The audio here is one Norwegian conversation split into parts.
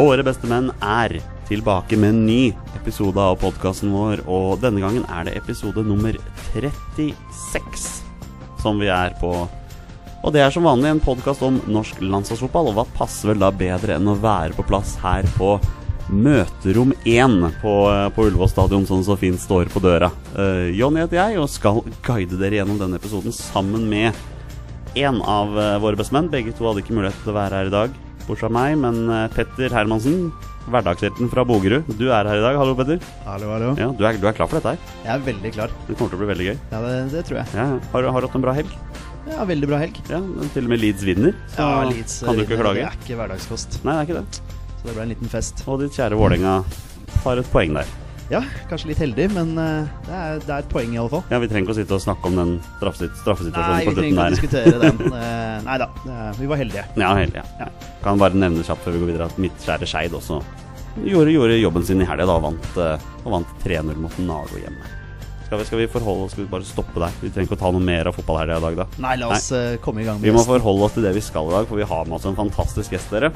Våre beste menn er tilbake med en ny episode av podkasten vår, og denne gangen er det episode nummer 36 som vi er på. Og det er som vanlig en podkast om norsk landslagsfotball, og hva passer vel da bedre enn å være på plass her på Møterom 1 på, på Ullevål stadion, sånn så fint står på døra. Uh, Jonny heter jeg, og skal guide dere gjennom denne episoden sammen med en av eh, våre bestemenn. Begge to hadde ikke mulighet til å være her i dag, bortsett fra meg. Men eh, Petter Hermansen, hverdagshelten fra Bogerud, du er her i dag. Hallo, Petter. Hallo, hallo. Ja, du, er, du er klar for dette her? Jeg er veldig klar. Det kommer til å bli veldig gøy. Ja, det, det tror jeg. Ja, har, har du hatt en bra helg? Ja, Veldig bra helg. Ja, Til og med Leeds vinner, så Ja, Leeds kan du ikke klage. Det er ikke hverdagskost, Nei, det er ikke det. så det ble en liten fest. Og ditt kjære Vålerenga har et poeng der. Ja, kanskje litt heldig, men eh, det, er, det er et poeng i alle fall. Ja, Vi trenger ikke å sitte og snakke om den straffesitt- Nei, straffesituasjonen vi trenger ikke å diskutere den. Eh, Nei da, eh, vi var heldige. Ja, heldige. ja. Kan bare nevne kjapt før vi går videre at mitt kjære Skeid også gjorde, gjorde jobben sin i helga og vant, vant 3-0 mot Nago hjemme. Skal vi, skal vi forholde oss Skal vi bare stoppe der? Vi trenger ikke å ta noe mer av fotballhelga i dag, da. Nei, la oss Nei. komme i gang med Vi må forholde oss til det vi skal i dag, for vi har med oss en fantastisk gjest, dere.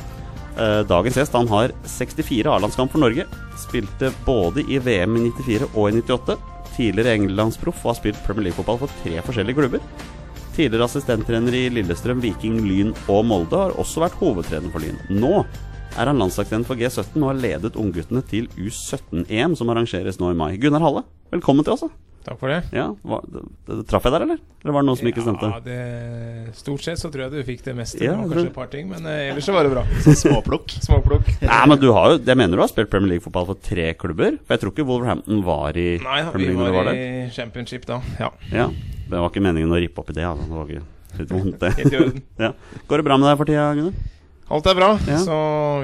Eh, Dagens gjest han har 64 A-landskamp for Norge. Spilte både i VM i 94 og i 98. Tidligere englandsproff og har spilt Premier League-fotball for tre forskjellige klubber. Tidligere assistenttrener i Lillestrøm, Viking, Lyn og Molde har også vært hovedtrener for Lyn. Nå er han landslagstrener for G17 og har ledet ungguttene til U17-EM, som arrangeres nå i mai. Gunnar Halle, velkommen til oss. Takk for det. Ja, hva, det, det, Traff jeg der, eller? Eller var det noen som ikke stemte? Ja, det, stort sett så tror jeg du fikk det meste. Ja, det kanskje et par ting, men eh, ellers så var det bra. Småplukk. Småplukk. Nei, men du har jo Jeg mener du har spilt Premier League-fotball for tre klubber? For jeg tror ikke Wolverhampton var i Nei, ja, Premier vi League når du var var i championship da. Ja, Ja, Det var ikke meningen å rippe opp i det. Altså. Det var ikke litt vondt, det. helt i orden. ja. Går det bra med deg for tida, Gunnar? Alt er bra, Ja. så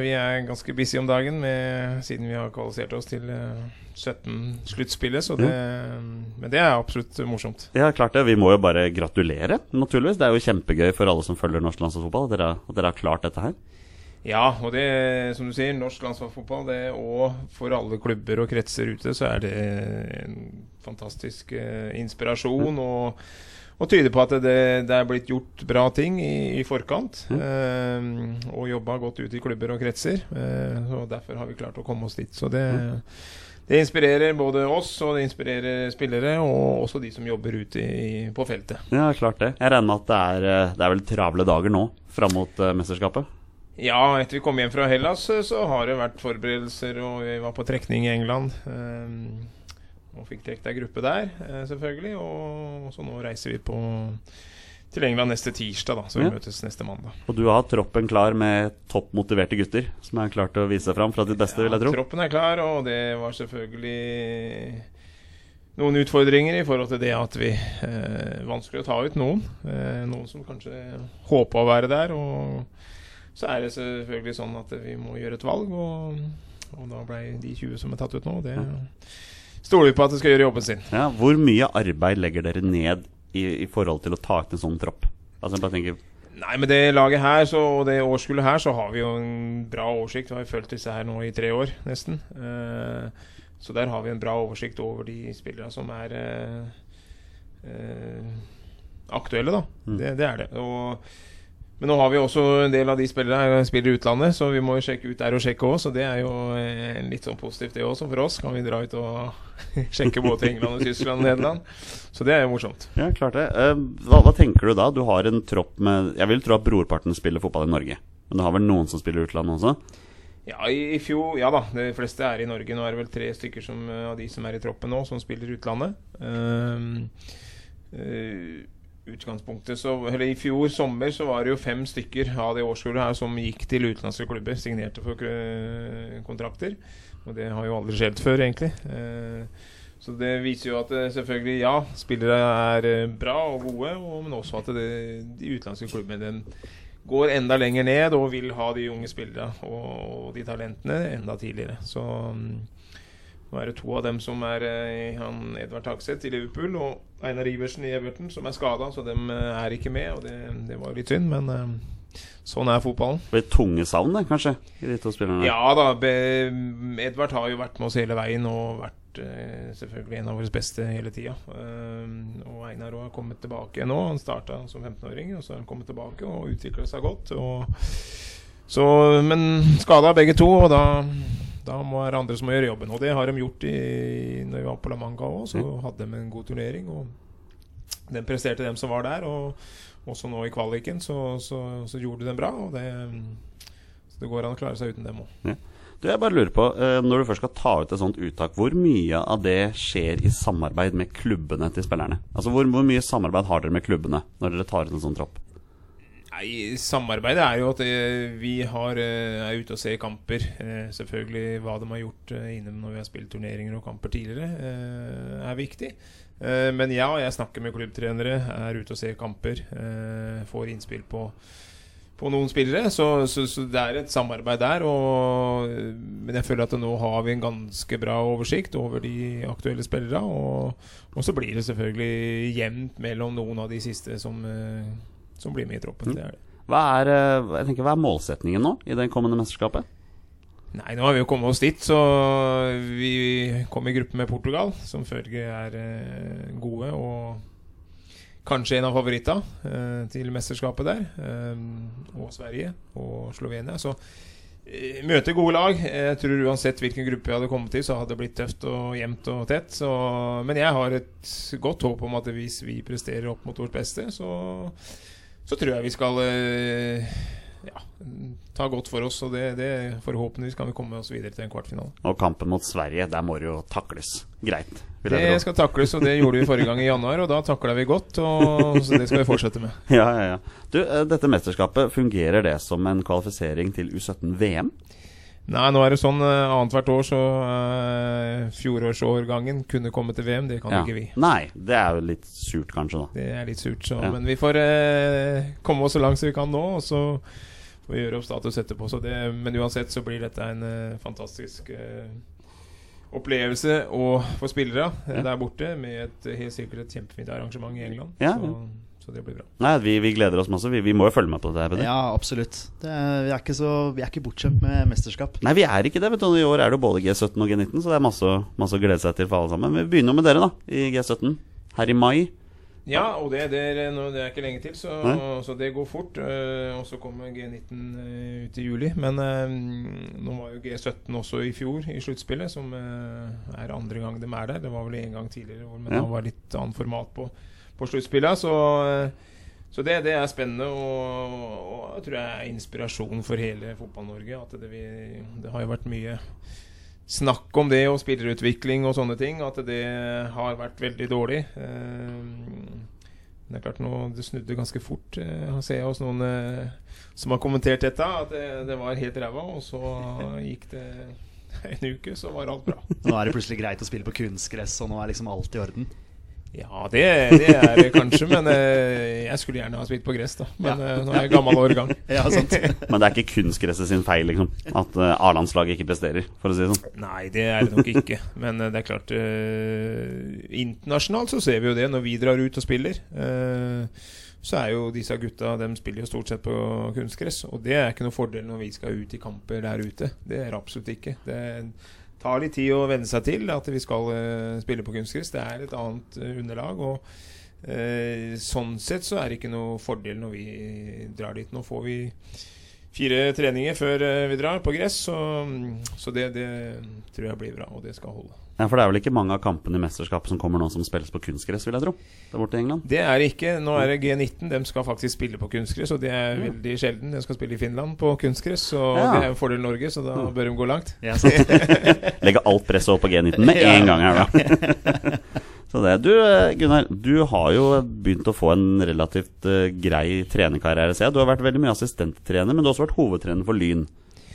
vi er ganske busy om dagen med, siden vi har kvalifisert oss til eh, 17-sluttspillet. Så Men det er absolutt morsomt. Ja, klart det. Vi må jo bare gratulere, naturligvis. Det er jo kjempegøy for alle som følger norsk landslagsfotball at dere, at dere har klart dette her. Ja, og det, som du sier, norsk landslagsfotball, det, og for alle klubber og kretser ute, så er det en fantastisk eh, inspirasjon. og og tyder på at det, det er blitt gjort bra ting i, i forkant. Eh, og jobba godt ut i klubber og kretser. Eh, og Derfor har vi klart å komme oss dit. Så det, det inspirerer både oss, og det inspirerer spillere, og også de som jobber ute i, på feltet. Ja, klart det. Jeg regner med at det er, eh, det er vel travle dager nå fram mot uh, mesterskapet? Ja, etter vi kom hjem fra Hellas, eh, så har det vært forberedelser, og vi var på trekning i England. eh, og fikk trukket ei gruppe der, eh, selvfølgelig. Og så nå reiser vi på til England neste tirsdag, da, så vi Ja. møtes neste mandag. Og du har troppen klar med topp motiverte gutter som er klart til å vise seg fram fra ditt beste, vil jeg tro. Troppen er klar, og det var selvfølgelig noen utfordringer i forhold til det at vi eh, Vanskelig å ta ut noen. Eh, noen som kanskje håpa å være der. Og så er det selvfølgelig sånn at vi må gjøre et valg, og, og da ble de 20 som er tatt ut nå, det stoler vi på at de skal gjøre jobben sin. Ja, hvor mye arbeid legger dere ned i, i forhold til å ta ut en sånn tropp? Altså, bare tenker Nei, med det laget her så, og det årskullet her, så har vi jo en bra oversikt. Vi har fulgt disse her nå i tre år, nesten. Uh, så der har vi en bra oversikt over de spillerne som er uh, uh, aktuelle, da. Det, det er det. Og, men nå har vi også en del av de spillerne spiller i utlandet, så vi må jo sjekke ut der og sjekke òg. Så det er jo eh, litt sånn positivt, det også, for oss. Kan vi dra ut og sjekke både England og Tyskland og Nederland. Så det er jo morsomt. Ja, klart det. Eh, hva, hva tenker du da? Du har en tropp med Jeg vil tro at brorparten spiller fotball i Norge. Men du har vel noen som spiller i utlandet også? Ja, i, i fjor Ja da, de fleste er i Norge. Nå er det vel tre stykker som, eh, av de som er i troppen nå, som spiller i utlandet. Um, eh, utgangspunktet så Eller i fjor sommer så var det jo fem stykker av det årskullet her som gikk til utenlandske klubber, signerte for eh, kontrakter. Og det har jo aldri skjedd før, egentlig. Eh, så det viser jo at eh, selvfølgelig, ja, spillere er bra og gode, men også at det, de utenlandske klubbene går enda lenger ned og vil ha de unge spillerne og de talentene enda tidligere. Så mm, nå er det to av dem som er eh, han Edvard Takseth i Liverpool og Einar Iversen i Everton som er skada, så dem eh, er ikke med. Og det, det var litt synd, men eh, sånn er fotballen. Det blir tunge savn, det, kanskje? I de to spillerne? Ja da, Edvard har jo vært med oss hele veien og vært selvfølgelig en av våre beste hele tida. Og Einar har kommet tilbake nå. Han starta som 15-åring, og så har han kommet tilbake og utvikla seg godt. Og så, men skada begge to, og da, da må det andre som må gjøre jobben. Og det har de gjort i, når vi var på La Manga òg. Så hadde de en god turnering. Og den presterte dem som var der. Og også nå i kvaliken så, så, så gjorde de den bra. Og det, så det går an å klare seg uten dem òg. Ja. Du, jeg bare lurer på, eh, Når du først skal ta ut et sånt uttak, hvor mye av det skjer i samarbeid med klubbene til spillerne? Altså, Hvor, hvor mye samarbeid har dere med klubbene når dere tar ut en sånn tropp? Nei, Samarbeidet er jo at eh, vi har, eh, er ute og ser kamper. Eh, selvfølgelig hva de har gjort innom når vi har spilt turneringer og kamper tidligere, er viktig. Men ja, jeg snakker med klubbtrenere, er ute og ser kamper. får innspill på, på noen spillere. Så, så, så det er et samarbeid der. Og, men jeg føler at nå har vi en ganske bra oversikt over de aktuelle spillerne. Og, og så blir det selvfølgelig jevnt mellom noen av de siste som, som blir med i troppen. Mm. Hva er, eh, tenker, hva er målsetningen nå i det kommende mesterskapet? Nei, nå har vi jo kommet oss dit, så vi kom i gruppe med Portugal, som følge er eh, gode og kanskje en av favorittene eh, til mesterskapet der. Og Sverige og Slovenia. Så møter gode lag. Jeg tror uansett hvilken gruppe jeg hadde kommet til, så hadde det blitt tøft og jevnt og tett. Så, men jeg har et godt håp om at hvis vi presterer opp mot vårt beste, så, så tror jeg vi skal eh, ja, ta godt for oss. Og det, det forhåpentligvis kan vi komme oss videre til en kvartfinale. Og kampen mot Sverige, der må det jo takles greit. Det skal takles, og det gjorde vi forrige gang i januar, og da takla vi godt. Og, så det skal vi fortsette med. Ja, ja, ja. Du, eh, dette mesterskapet, fungerer det som en kvalifisering til U17-VM? Nei, nå er det sånn uh, annethvert år, så uh, fjorårsårgangen kunne komme til VM. Det kan Ja. ikke vi. Nei, det er jo litt surt kanskje, da. Det er litt surt, så, Ja. men vi får uh, komme oss så langt som vi kan nå, og så får vi gjøre opp status etterpå. Så det, men uansett så blir dette en uh, fantastisk opplevelse og for spillere Ja. der borte, med et helt sikkert et kjempefint arrangement i England. Ja, så. Så det blir bra. Nei, vi, vi gleder oss masse. Vi, vi må jo følge med på det. her, Peder. Ja, absolutt. Det, er- vi, er ikke så, vi er ikke bortskjemt med mesterskap. Nei, vi er ikke det. vet du I år er det jo både G17 og G19, så det er masse, masse å glede seg til for alle sammen. Men vi begynner jo med dere, da, i G17. Her i mai. Ja, og det, det, er, det er ikke lenge til, så, så det går fort. eh, og så kommer G19 eh, ut i juli. Men eh, nå var jo G17 også i fjor, i sluttspillet, som er andre gang de er der. Det var vel en gang tidligere, men Ja. det var litt annet format på, på sluttspillet. Så, så det, det er spennende, og, og jeg tror jeg er inspirasjon for hele Fotball-Norge. At det, vi, det har jo vært mye snakk om det og spillerutvikling og sånne ting, at det har vært veldig dårlig. Eh, det er klart nå, det snudde ganske fort. Eh, Jeg ser hos noen eh, som har kommentert dette, at det, det var helt ræva, og så gikk det en uke, så var alt bra. Nå er det plutselig greit å spille på kunstgress, og nå er liksom alt i orden. Ja, det, det er det kanskje, men eh, jeg skulle gjerne ha spilt på gress, da. Men Ja. eh, nå er jeg gammel årgang. Ja, sant. Men det er ikke kunstgresset sin feil, liksom. At uh, A-landslaget ikke presterer, for å si det sånn. Nei, det er det nok ikke. Men eh, det er klart eh, Internasjonalt så ser vi jo det når vi drar ut og spiller. eh, så er jo disse gutta De spiller jo stort sett på kunstgress. Og det er ikke noe fordel når vi skal ut i kamper der ute. Det er absolutt ikke. Det tar litt tid å venne seg til at vi skal eh, spille på kunstgress. Det er et annet eh, underlag. Og eh, sånn sett så er det ikke noe fordel når vi drar dit. Nå får vi fire treninger før vi drar på gress, så, så det, det tror jeg blir bra, og det skal holde. Ja, For det er vel ikke mange av kampene i mesterskapet som kommer nå som spilles på kunstgress, vil jeg tro. Der borte i England. Det er det ikke. Nå er det G19. De skal faktisk spille på kunstgress, og det er mm. veldig sjelden. De skal spille i Finland på kunstgress, og Ja. det er jo fordel Norge, så da Mm. bør de gå langt. Ja, sant. Legge alt presset over på G19 med en gang her, da. Så det, du eh, Gunnar, du har jo begynt å få en relativt uh, grei trenerkarriere, ser jeg. Du har vært veldig mye assistenttrener, men du har også vært hovedtrener for Lyn.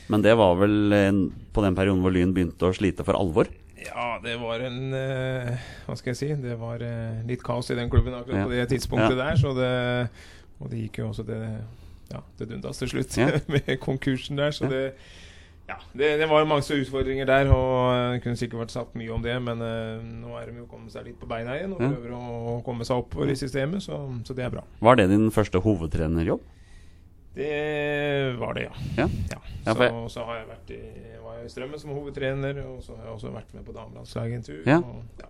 Men det var vel en, på den perioden hvor Lyn begynte å slite for alvor? Ja, det var en eh, Hva skal jeg si? Det var eh, litt kaos i den klubben akkurat Ja. på det tidspunktet Ja. der, så det Og det gikk jo også det Ja, det dundas til slutt Ja. med konkursen der, så det ja, det, det var jo mange utfordringer der, og det kunne sikkert vært sagt mye om det, men uh, nå er de jo kommet seg litt på beina igjen og Ja. prøver å komme seg oppover i systemet, så, så det er bra. Var det din første hovedtrenerjobb? Det var det, ja. Ja. Ja. Så, jeg- så har jeg vært i, i Strømmen som hovedtrener, og så har jeg også vært med på damelandslaget en tur. Ja. Og, ja.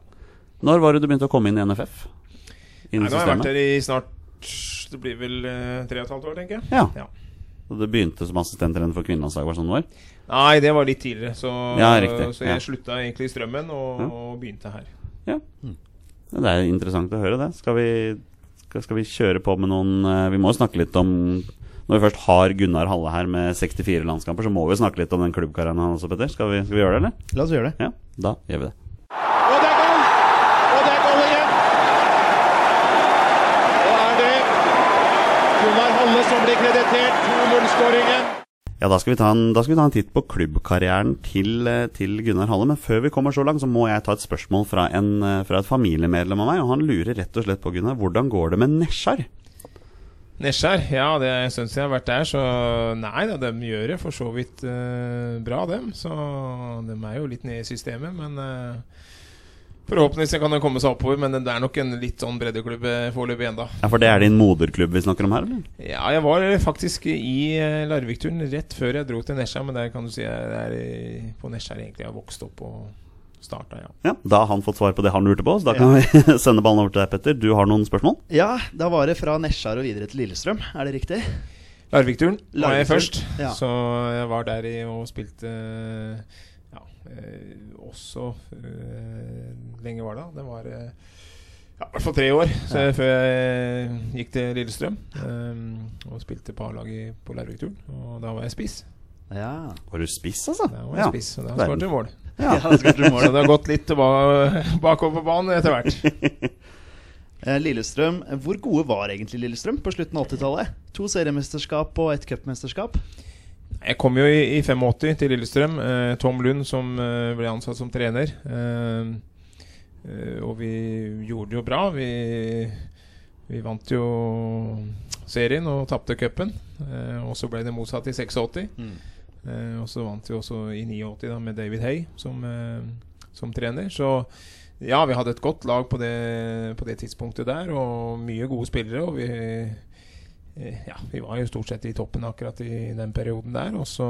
Når var det du begynte å komme inn i NFF? Nei, nå har jeg vært her der i snart Det blir vel eh, tre og et halvt år, tenker jeg. Ja. Ja. Og du begynte som assistenttrener for kvinnelandslaget, var det sånn det var? Nei, det var litt tidligere. Så, Ja, riktig. så jeg Ja. slutta egentlig i Strømmen og, og begynte her. Ja. Det er interessant å høre det. Skal vi, skal, skal vi kjøre på med noen eh, Vi må jo snakke litt om Når vi først har Gunnar Halle her med 64 landskamper, så må vi snakke litt om den klubbkarrieren hans også, Petter. Skal vi, skal vi gjøre det, eller? La oss gjøre det. Ja, da gjør vi det. Og det er goal! Og det er goal igjen! Da er det Gunnar Halle som blir kreditert 2-0-skåringen. Ja, da skal, vi ta en, da skal vi ta en titt på klubbkarrieren til, til Gunnar Halle. Men før vi kommer så langt, så må jeg ta et spørsmål fra, en, fra et familiemedlem av meg. Og han lurer rett og slett på, Gunnar, hvordan går det med Nesjar? Nesjar, ja, det siden jeg har vært der, så nei da, de gjør det for så vidt uh, bra, dem. Så de er jo litt nede i systemet, men uh, forhåpentligvis kan de komme seg oppover. Men det er nok en litt sånn breddeklubb eh, foreløpig ennå. Ja, For det er din moderklubb vi snakker om her, eller? Ja, jeg var faktisk i Larvik-turen rett før jeg dro til Nesjar, men der kan du si jeg er på Nesjar egentlig jeg har vokst opp og starta, ja. Ja, Da har han fått svar på det han lurte på, så da kan vi sende ballen over til deg, Petter. Du har noen spørsmål? Ja, da var det fra Nesjar og videre til Lillestrøm. Er det riktig? Larvik-turen var jeg først, ja. så jeg var der i og spilte ja, eh, også eh, lenge var det da. Det var eh, ja, i hvert fall tre år så Ja. før jeg gikk til Lillestrøm. Um, og spilte på A-laget på Larvik-turen, og da var jeg spiss. Ja. Var du spiss, altså? Da var jeg spiss, og da skåret jeg mål. Ja. ja Så det har gått litt bakover på banen etter hvert. Eh, Lillestrøm, Hvor gode var egentlig Lillestrøm på slutten av 80-tallet? To seriemesterskap og ett cupmesterskap. Jeg kom jo i, i 85 til Lillestrøm. Eh, Tom Lund som eh, ble ansatt som trener. Eh, eh, og vi gjorde det jo bra. Vi, vi vant jo serien og tapte cupen. Eh, og så ble det motsatt i 86. Eh, og så vant vi også i 89 da, med David Hay som, eh, som trener. Så ja, vi hadde et godt lag på det, på det tidspunktet der, og mye gode spillere. Og vi, eh, ja, vi var jo stort sett i toppen akkurat i den perioden der. Og så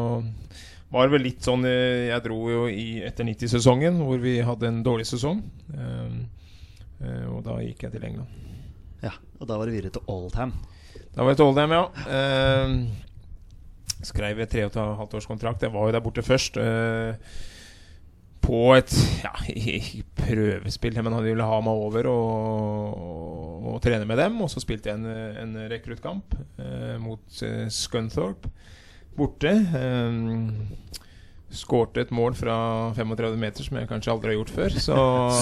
var det vel litt sånn eh, Jeg dro jo i etter 90-sesongen, hvor vi hadde en dårlig sesong. Eh, eh, og da gikk jeg til England. Ja, Og da var det videre til Oldham. Da var jeg til Oldham, ja. Skrev et tre og et halvt års kontrakt. Jeg var jo der borte først. eh, på et ja, prøvespill, men han ville ha meg over og, og, og trene med dem. Og så spilte jeg en, en rekruttkamp eh, mot eh, Scunthorpe borte. Eh, Skårte et mål fra 35 meter som jeg kanskje aldri har gjort før. Så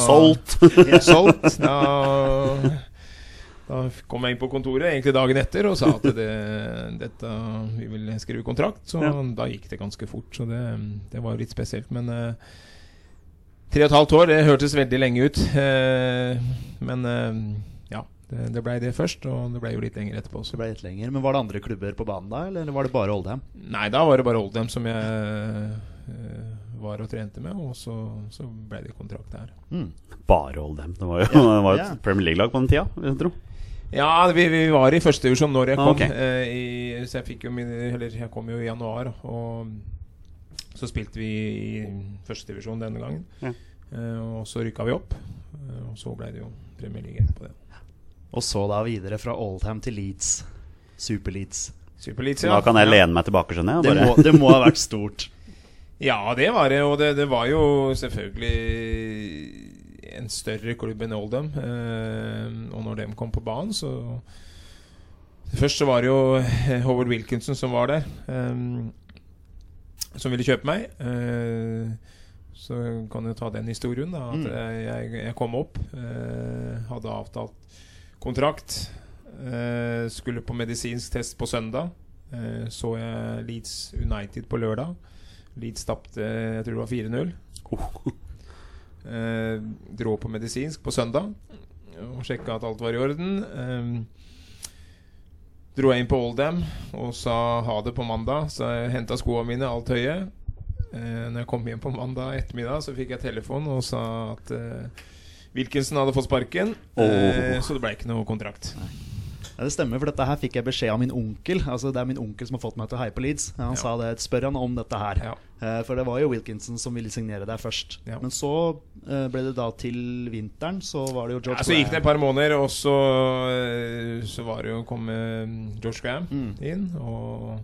Solgt! solgt. Da, da kom jeg inn på kontoret egentlig dagen etter og sa at det, dette, vi vil skrive kontrakt. Så Ja. da gikk det ganske fort. Så det, det var litt spesielt. Men eh, tre og et halvt år, det hørtes veldig lenge ut. Eh, men eh, ja, det, det blei det først, og det blei jo litt lenger etterpå også. Det ble litt lenger. Men Var det andre klubber på banen da, eller var det bare Oldham? Nei, da var det bare Oldham som jeg var og trente med, og så, så ble det kontrakt der. Mm. Bare Oldham. Det var jo, Ja, det var jo ja. et Premier League-lag på den tida, vil jeg tro. Ja, vi, vi var i første divisjon når jeg kom. Okay. eh, i, så jeg fikk jo min Eller jeg kom jo i januar, og så spilte vi i første divisjon denne gangen. Ja. Eh, og så rykka vi opp, eh, og så ble det jo Premier League etterpå det. Og så da videre fra Oldham til Leeds. Super-Leeds. Superleads, ja. da kan jeg ja. lene meg tilbake, skjønner jeg. Det, må- det må ha vært stort. Ja, det var det. Og det, det var jo selvfølgelig en større klubb enn Oldham. Eh, og når de kom på banen, så Først så var det jo eh, Howard Wilkinson som var der. eh, som ville kjøpe meg. Eh, så kan du ta den historien, da. At Mm. jeg, jeg, kom opp, eh, hadde avtalt kontrakt. eh, skulle på medisinsk test på søndag. Eh, så jeg Leeds United på lørdag. Leeds tapte jeg tror det var 4-0. Eh, dro på medisinsk på søndag og sjekka at alt var i orden. Eh, dro jeg inn på Oldham og sa ha det på mandag, så jeg henta skoene mine, alt høye. Eh, når jeg kom hjem på mandag ettermiddag, så fikk jeg telefon og sa at eh, Wilkinson hadde fått sparken, eh, så det ble ikke noe kontrakt. Det Ja, Det stemmer, for dette her fikk jeg beskjed av min onkel. Altså Det er min onkel som har fått meg til å heie på Leeds. Han Ja. sa det, Spør han om dette her. Ja. Eh, For det var jo Wilkinson som ville signere der først. Ja. Men så eh, ble det da til vinteren, så var det jo George Ja, så gikk det et par måneder, og så, eh, så var det jo kom komme George Graham Mm. inn. Og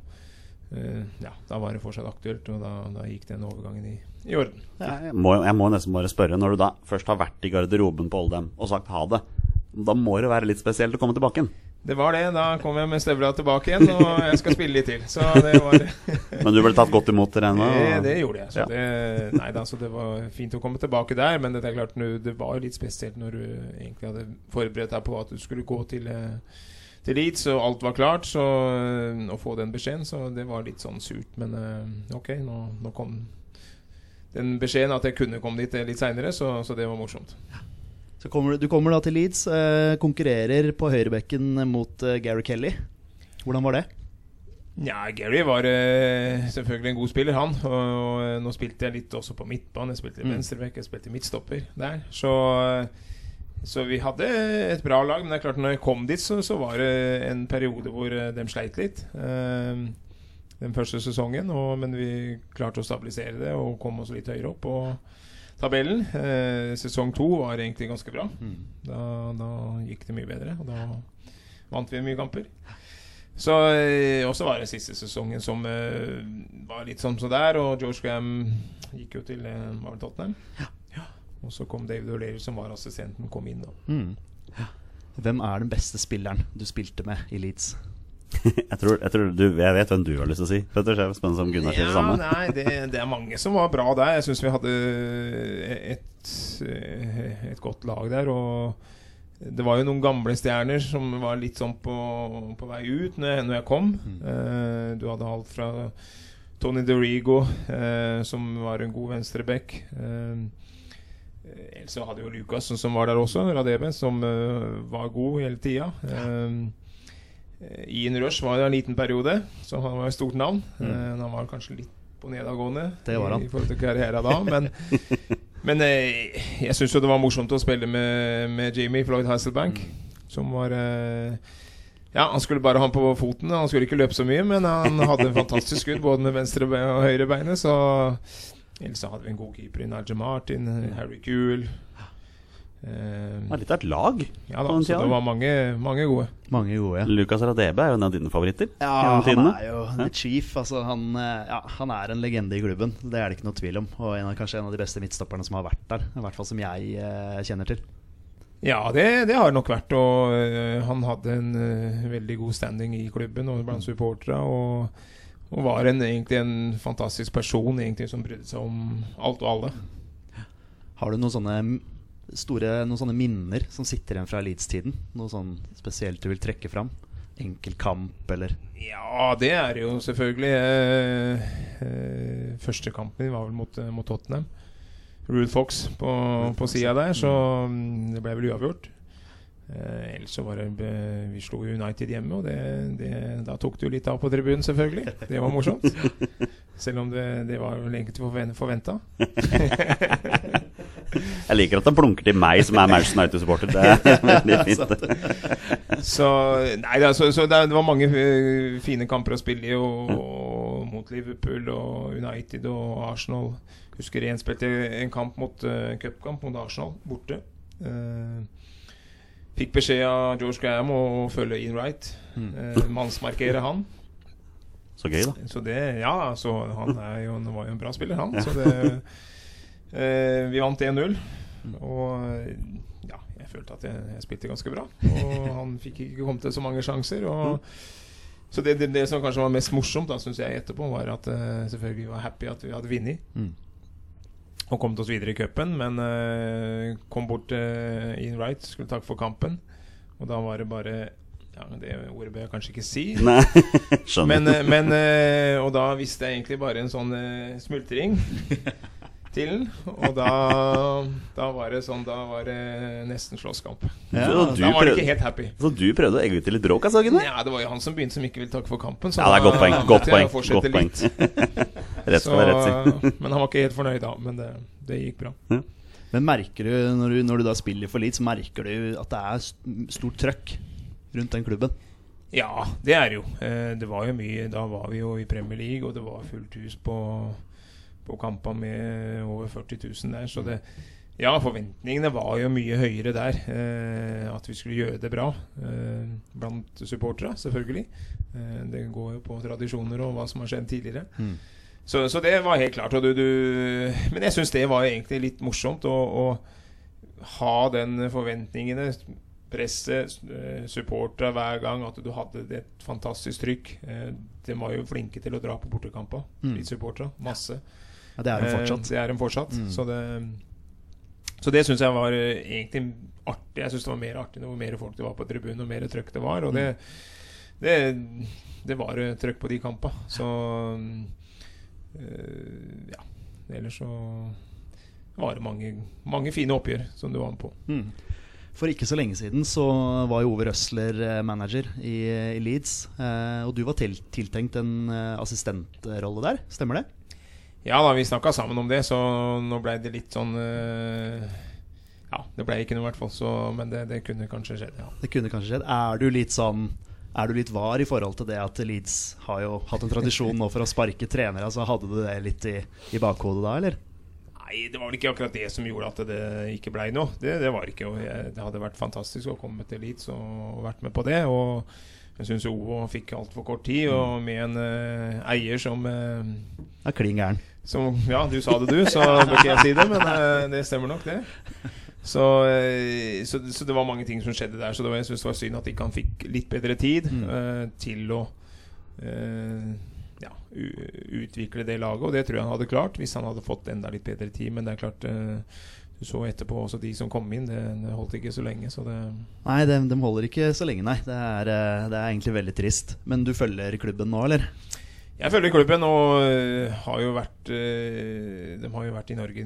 eh, ja, da var det fortsatt aktuelt, og da, da gikk den overgangen i, i orden. Jeg må, jeg må nesten bare spørre, når du da først har vært i garderoben på Oldham og sagt ha det, da må det være litt spesielt å komme tilbake igjen. Det var det. Da kom jeg med støvla tilbake igjen, og jeg skal spille litt til. Så det var Men du ble tatt godt imot regner jeg Det, og- det gjorde jeg. Så Ja. det, nei, da, så det var fint å komme tilbake der. Men det er klart, det var jo litt spesielt når du egentlig hadde forberedt deg på at du skulle gå til, eh, til Leeds, og alt var klart. Så eh, å få den beskjeden, så det var litt sånn surt. Men eh, ok, nå, nå kom den beskjeden at jeg kunne komme dit litt seinere, så, så det var morsomt. Så kommer, du- du kommer da til Leeds, eh, konkurrerer på høyrebekken mot eh, Gary Kelly. Hvordan var det? Ja, Gary var eh, selvfølgelig en god spiller, han. Og, og nå spilte jeg litt også på midtbane. Jeg spilte Mm. venstrebekk, jeg spilte midtstopper der. Så, så vi hadde et bra lag. Men det er klart når jeg kom dit, så, så var det en periode hvor eh, de sleit litt. eh, den første sesongen. Og, men vi klarte å stabilisere det og kom oss litt høyere opp på tabellen. Eh, sesong to var egentlig ganske bra. Da, da gikk det mye bedre, og da vant vi mye kamper. Så eh, også var det siste sesongen som eh, var litt sånn så der, og George Graham gikk jo til eh, Tottenham. Ja. Og så kom David O'Leary, som var assistenten, kom inn. da Mm. Hvem er den beste spilleren du spilte med i Leeds? Jeg tror, jeg, tror du, jeg vet hvem du har lyst til å si. Petter, er det spennende om Gunnar sier det samme. nei, det, det er mange som var bra der. Jeg syns vi hadde et, et godt lag der. Og det var jo noen gamle stjerner som var litt sånn på, på vei ut når jeg, når jeg kom. Mm. du hadde alt fra Tony DeRigo, eh, som var en god venstreback. Eh, Ellers hadde jo Lucas som var der også, Radebe, som eh, var god hele tida. Eh, Ian Rush var jo en liten periode, så han var et stort navn. Eh, han var kanskje litt på nedadgående Det var han. i forhold til karrieren da, men, men eh, jeg syns jo det var morsomt å spille med, med Jimmy Floyd Hasselbank, som var eh, ja, Han skulle bare ha ham på foten. Han skulle ikke løpe så mye, men han hadde en fantastisk skudd både med venstre og høyre beinet. Så Ellers hadde vi en god keeper i Nigel Martin, Harry Kuhl Det var litt av et lag. Ja da, så det var mange, mange gode. Mange gode. Lucas Radebe er jo en av dine favoritter. Ja, han er jo the chief. Altså, han, eh, ja, han er en legende i klubben. Det er det ikke noe tvil om. Og en av, kanskje en av de beste midtstopperne som har vært der. I hvert fall som jeg eh, kjenner til. Ja, det, det har det nok vært. Og uh, han hadde en uh, veldig god standing i klubben og blant supporterne. Og, og var en, egentlig en fantastisk person egentlig, som brydde seg om alt og alle. Har du noen sånne store Noen sånne minner som sitter igjen fra Leeds-tiden? Noe sånn spesielt du vil trekke fram? Enkel kamp, eller Ja, det er det jo selvfølgelig. Eh, eh, første kampen var vel mot, eh, mot Tottenham. Rude Fox på, på sida der, så mm, det ble vel uavgjort. Eh, ellers så var det Vi slo United hjemme, og det, det, da tok det jo litt av på tribunen, selvfølgelig. Det var morsomt. Selv om det, det var vel egentlig forventa. Jeg liker at han blunker til meg som er Manchester United-supporter. Det er veldig fint. Så, nei, da, så, så det, var mange eh, fine kamper å spille i, og, og mot Liverpool og United og Arsenal. Husker én spilte en kamp mot uh, cupkamp mot Arsenal, borte. Uh, fikk beskjed av George Graham å følge Ian Wright. Uh, mannsmarkere han. Så gøy, da. Så det, ja, så han er jo, han var jo en bra spiller, han. Så det, vi vant 1-0. Og ja, jeg følte at jeg, jeg spilte ganske bra. Og han fikk ikke kommet til så mange sjanser. Og, så det, det, det som kanskje var mest morsomt, da synes jeg etterpå, var at eh, selvfølgelig vi var happy at vi hadde vunnet. Mm. Og kommet oss videre i cupen. Men eh, kom bort til in right, skulle takke for kampen. Og da var det bare Ja, det ordet bør jeg kanskje ikke si. Nei. Men, eh, men eh, Og da visste jeg egentlig bare en sånn eh, smultring til den. Og da, da var det sånn Da var det nesten slåsskamp. Ja, Da var de prøvde- ikke helt happy. Så du prøvde å egge ut til litt bråk, altså? Ja, det var jo han som begynte, som ikke ville takke for kampen. Så Ja, det er godt poeng. Godt poeng. Godt poeng. Rett skal være rett, si. Men han var ikke helt fornøyd da. Men det, det gikk bra. Men merker du når, du, når du da spiller for Leeds, merker du at det er stort trøkk rundt den klubben? Ja, det er det jo. Eh, det var jo mye Da var vi jo i Premier League, og det var fullt hus på, på kampa med over 40 000 der. Så det Ja, forventningene var jo mye høyere der. Eh, at vi skulle gjøre det bra. Eh, blant supportere, selvfølgelig. Eh, det går jo på tradisjoner og hva som har skjedd tidligere. Mm. Så, så det var helt klart. Du, du, men jeg syns det var egentlig litt morsomt å, å ha den forventningene presset, supporterne hver gang, at du hadde et fantastisk trykk. Eh, De var jo flinke til å dra på bortekamper, Mm. supportere. Masse. Ja, det er de Eh, fortsatt. Det er hun fortsatt. Mm. Så det, så det syns jeg var eh, egentlig artig. Jeg syns det var mer artig Hvor mer folk det var på tribunen, og mer trøkk det var. Og det, det, det var eh, trøkk på de kampene. Så øh, ja. Ellers så var det mange, mange fine oppgjør som du var med på. Mm. For ikke så lenge siden så var jo Ove Røsler manager i, i Leeds. Eh, og du var til, tiltenkt en assistentrolle der, stemmer det? Ja da, vi snakka sammen om det, så nå ble det litt sånn eh, Ja, det ble ikke noe, i hvert fall. Så, men det, det kunne kanskje skjedd, ja. Det kunne kanskje skjedd. Er du litt sånn Er du litt var i forhold til det at Leeds har jo hatt en tradisjon nå for å sparke trenere? Altså Hadde du det litt i, i bakhodet da, eller? Nei, det var vel ikke akkurat det som gjorde at det ikke blei noe. Det, det var ikke. Og jeg, det hadde vært fantastisk å komme til Leeds og vært med på det. Og jeg syns Ovo fikk altfor kort tid, og med en uh, eier som uh, Er klin gæren. Ja, du sa det du, så bør ikke jeg si det, men uh, det stemmer nok, det. Så, eh, så, så det var mange ting som skjedde der. Så var, jeg synes det var synd at ikke han fikk litt bedre tid Mm. eh, til å eh, ja, utvikle det laget. Og det tror jeg han hadde klart hvis han hadde fått enda litt bedre tid. Men det er klart eh, Du så etterpå også de som kom inn. Det, det holdt ikke så lenge. Så det Nei, de, de holder ikke så lenge, nei. Det er, eh, det er egentlig veldig trist. Men du følger klubben nå, eller? Jeg følger klubben og øh, har jo vært øh, De har jo vært i Norge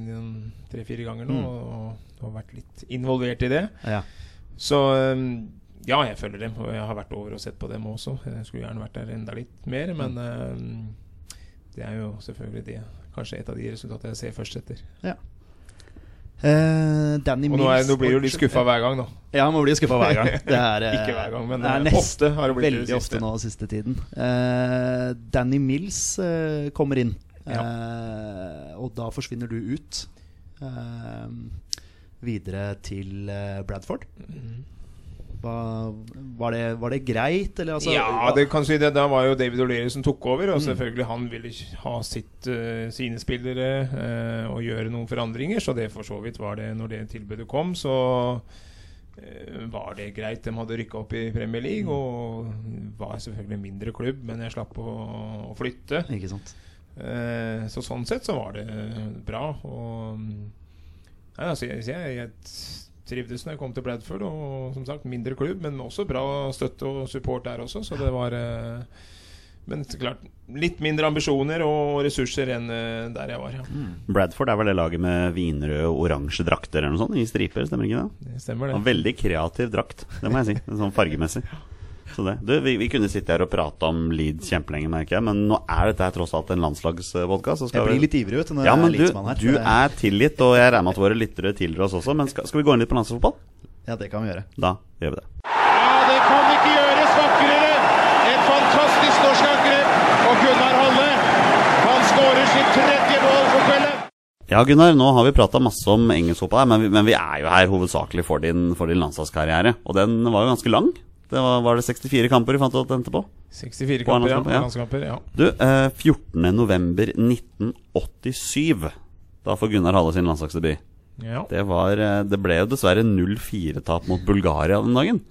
tre-fire ganger nå Mm. og, og vært litt involvert i det. Ja. Så ja, jeg følger dem, og jeg har vært over og sett på dem også. Jeg skulle gjerne vært der enda litt mer, men øh, det er jo selvfølgelig det. Kanskje et av de resultatene jeg ser først etter. Eh, Danny Og nå, er, nå blir du litt skuffa hver gang, da. Ja, man blir skuffa hver gang. Det er, eh, Ikke hver gang, men eh, nest- ofte har det blitt Veldig det ofte nå siste tiden. Uh, Danny Mills uh, kommer inn, eh, og da forsvinner du ut. Videre til Bradford. Mhm. Hva, var, det, var det greit, eller altså ja, det kan si det. Da var jo David O'Leary som tok over. Og Mm. selvfølgelig han ville ha sitt, uh, sine spillere uh, og gjøre noen forandringer. Så det for så vidt var det Når det tilbudet kom, så uh, var det greit. De hadde rykka opp i Premier League og var selvfølgelig en mindre klubb, men jeg slapp å, å flytte. Ikke sant. Så sånn sett så var det bra. Og nei, altså, jeg, jeg, jeg trivdes når jeg kom til Bradford, og som sagt mindre klubb, men også bra støtte og support der også, så det var eh, Men klart, litt mindre ambisjoner og ressurser enn eh, der jeg var, ja. Bradford er vel det laget med vinrøde og oransje drakter eller noe sånt, i striper, stemmer ikke det? Det stemmer, Og det. veldig kreativ drakt, det må jeg si. Sånn fargemessig. Så det. Du, vi, vi kunne sitte her og prate om Leeds kjempelenge, merker jeg, men nå er dette her tross alt en landslagsvodka Jeg blir litt ivrig vet du, når Ja, men er du, her. du er tilgitt, og jeg regner med at våre lyttere tilgir oss også. Men skal, skal vi gå inn litt på landslagsfotball? Ja, det kan vi gjøre. Da gjør vi det. Ja, det kan ikke gjøres vakrere! Et fantastisk norsk angrep. Og Gunnar Halle, han skårer sitt tredje mål for kvelden. Ja, Gunnar, nå har vi prata masse om engelsk fotball, men, vi- men vi er jo her hovedsakelig for din, for din landslagskarriere. Og den var jo ganske lang. Det var, var det 64 kamper vi fant ut at det endte på? 64 kamper, ja. ja. Landskamper, ja. Du, eh, 14. november 1987. Da får Gunnar Halle sin landslagsdebut. ja. Det, var, eh, det ble jo dessverre 0-4-tap mot Bulgaria den dagen.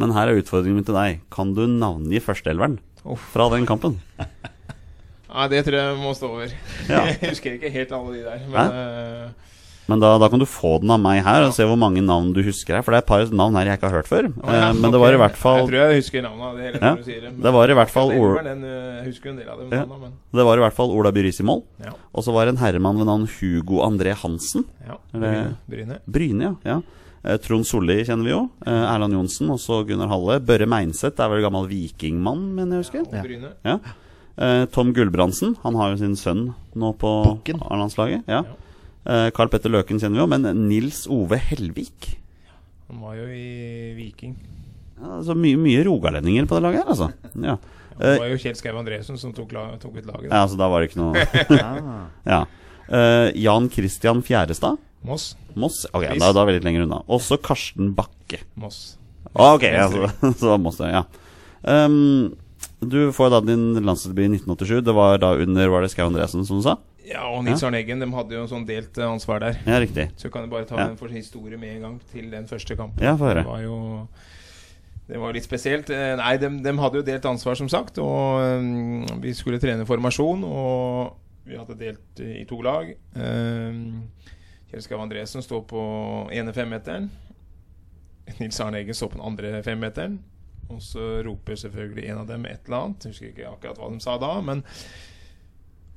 Men her er utfordringen min til deg. Kan du navngi førsteelveren fra den kampen? Nei, det tror jeg må stå over. Ja. Jeg husker ikke helt alle de der, men eh, Men da, da kan du få den av meg her og se hvor mange navn du husker her. For det er et par navn her jeg ikke har hørt før. Oh, ja, Eh, men det var i hvert fall Jeg tror jeg husker navnet av det hele Ja, du sier det. men- det var i hvert fall dem, Ja. Det var i hvert fall Ola Byris i mål. ja. Og så var det en herremann ved navn Hugo André Hansen. ja. Bryne. Bryne. Bryne, ja. ja. Eh, Trond Solli kjenner vi jo. Eh, Erland Johnsen, også Gunnar Halle. Børre Meinseth er vel gammel vikingmann, mener jeg husker. Og Ja. Bryne. Ja. Tom Gulbrandsen, han har jo sin sønn nå på. A-landslaget. Ja. Eh, Carl Petter Løken kjenner vi jo, men Nils Ove Helvik Han var jo i Viking. Ja, altså mye, mye rogalendinger på det laget her, altså. Ja. Det var jo Kjell Skau Andresen som tok, tok ut laget. ja, så da var det ikke noe. Ja. uh, Jan Christian Fjærestad. Moss. Moss? Ok, da, da er vi litt lenger unna. Også Karsten Bakke. Moss. Ah, ok, ja, så, så Moss, ja. Um, du får da din landsdebut i 1987. Det var da under Var det Skau Andresen, som du sa? Ja, og Nils Arne Eggen de hadde jo en sånn delt eh, ansvar der. Ja, riktig. Så kan du bare ta Ja. en for historie med en gang til den første kampen. Ja, for. Det var jo det var litt spesielt. Eh, Nei, de, de hadde jo delt ansvar, som sagt. Og eh, vi skulle trene formasjon, og vi hadde delt eh, i to lag. Kjell Skav Andresen står på ene femmeteren. Nils Arne Eggen står på den andre femmeteren. Og så roper selvfølgelig en av dem et eller annet. Jeg husker ikke akkurat hva de sa da, men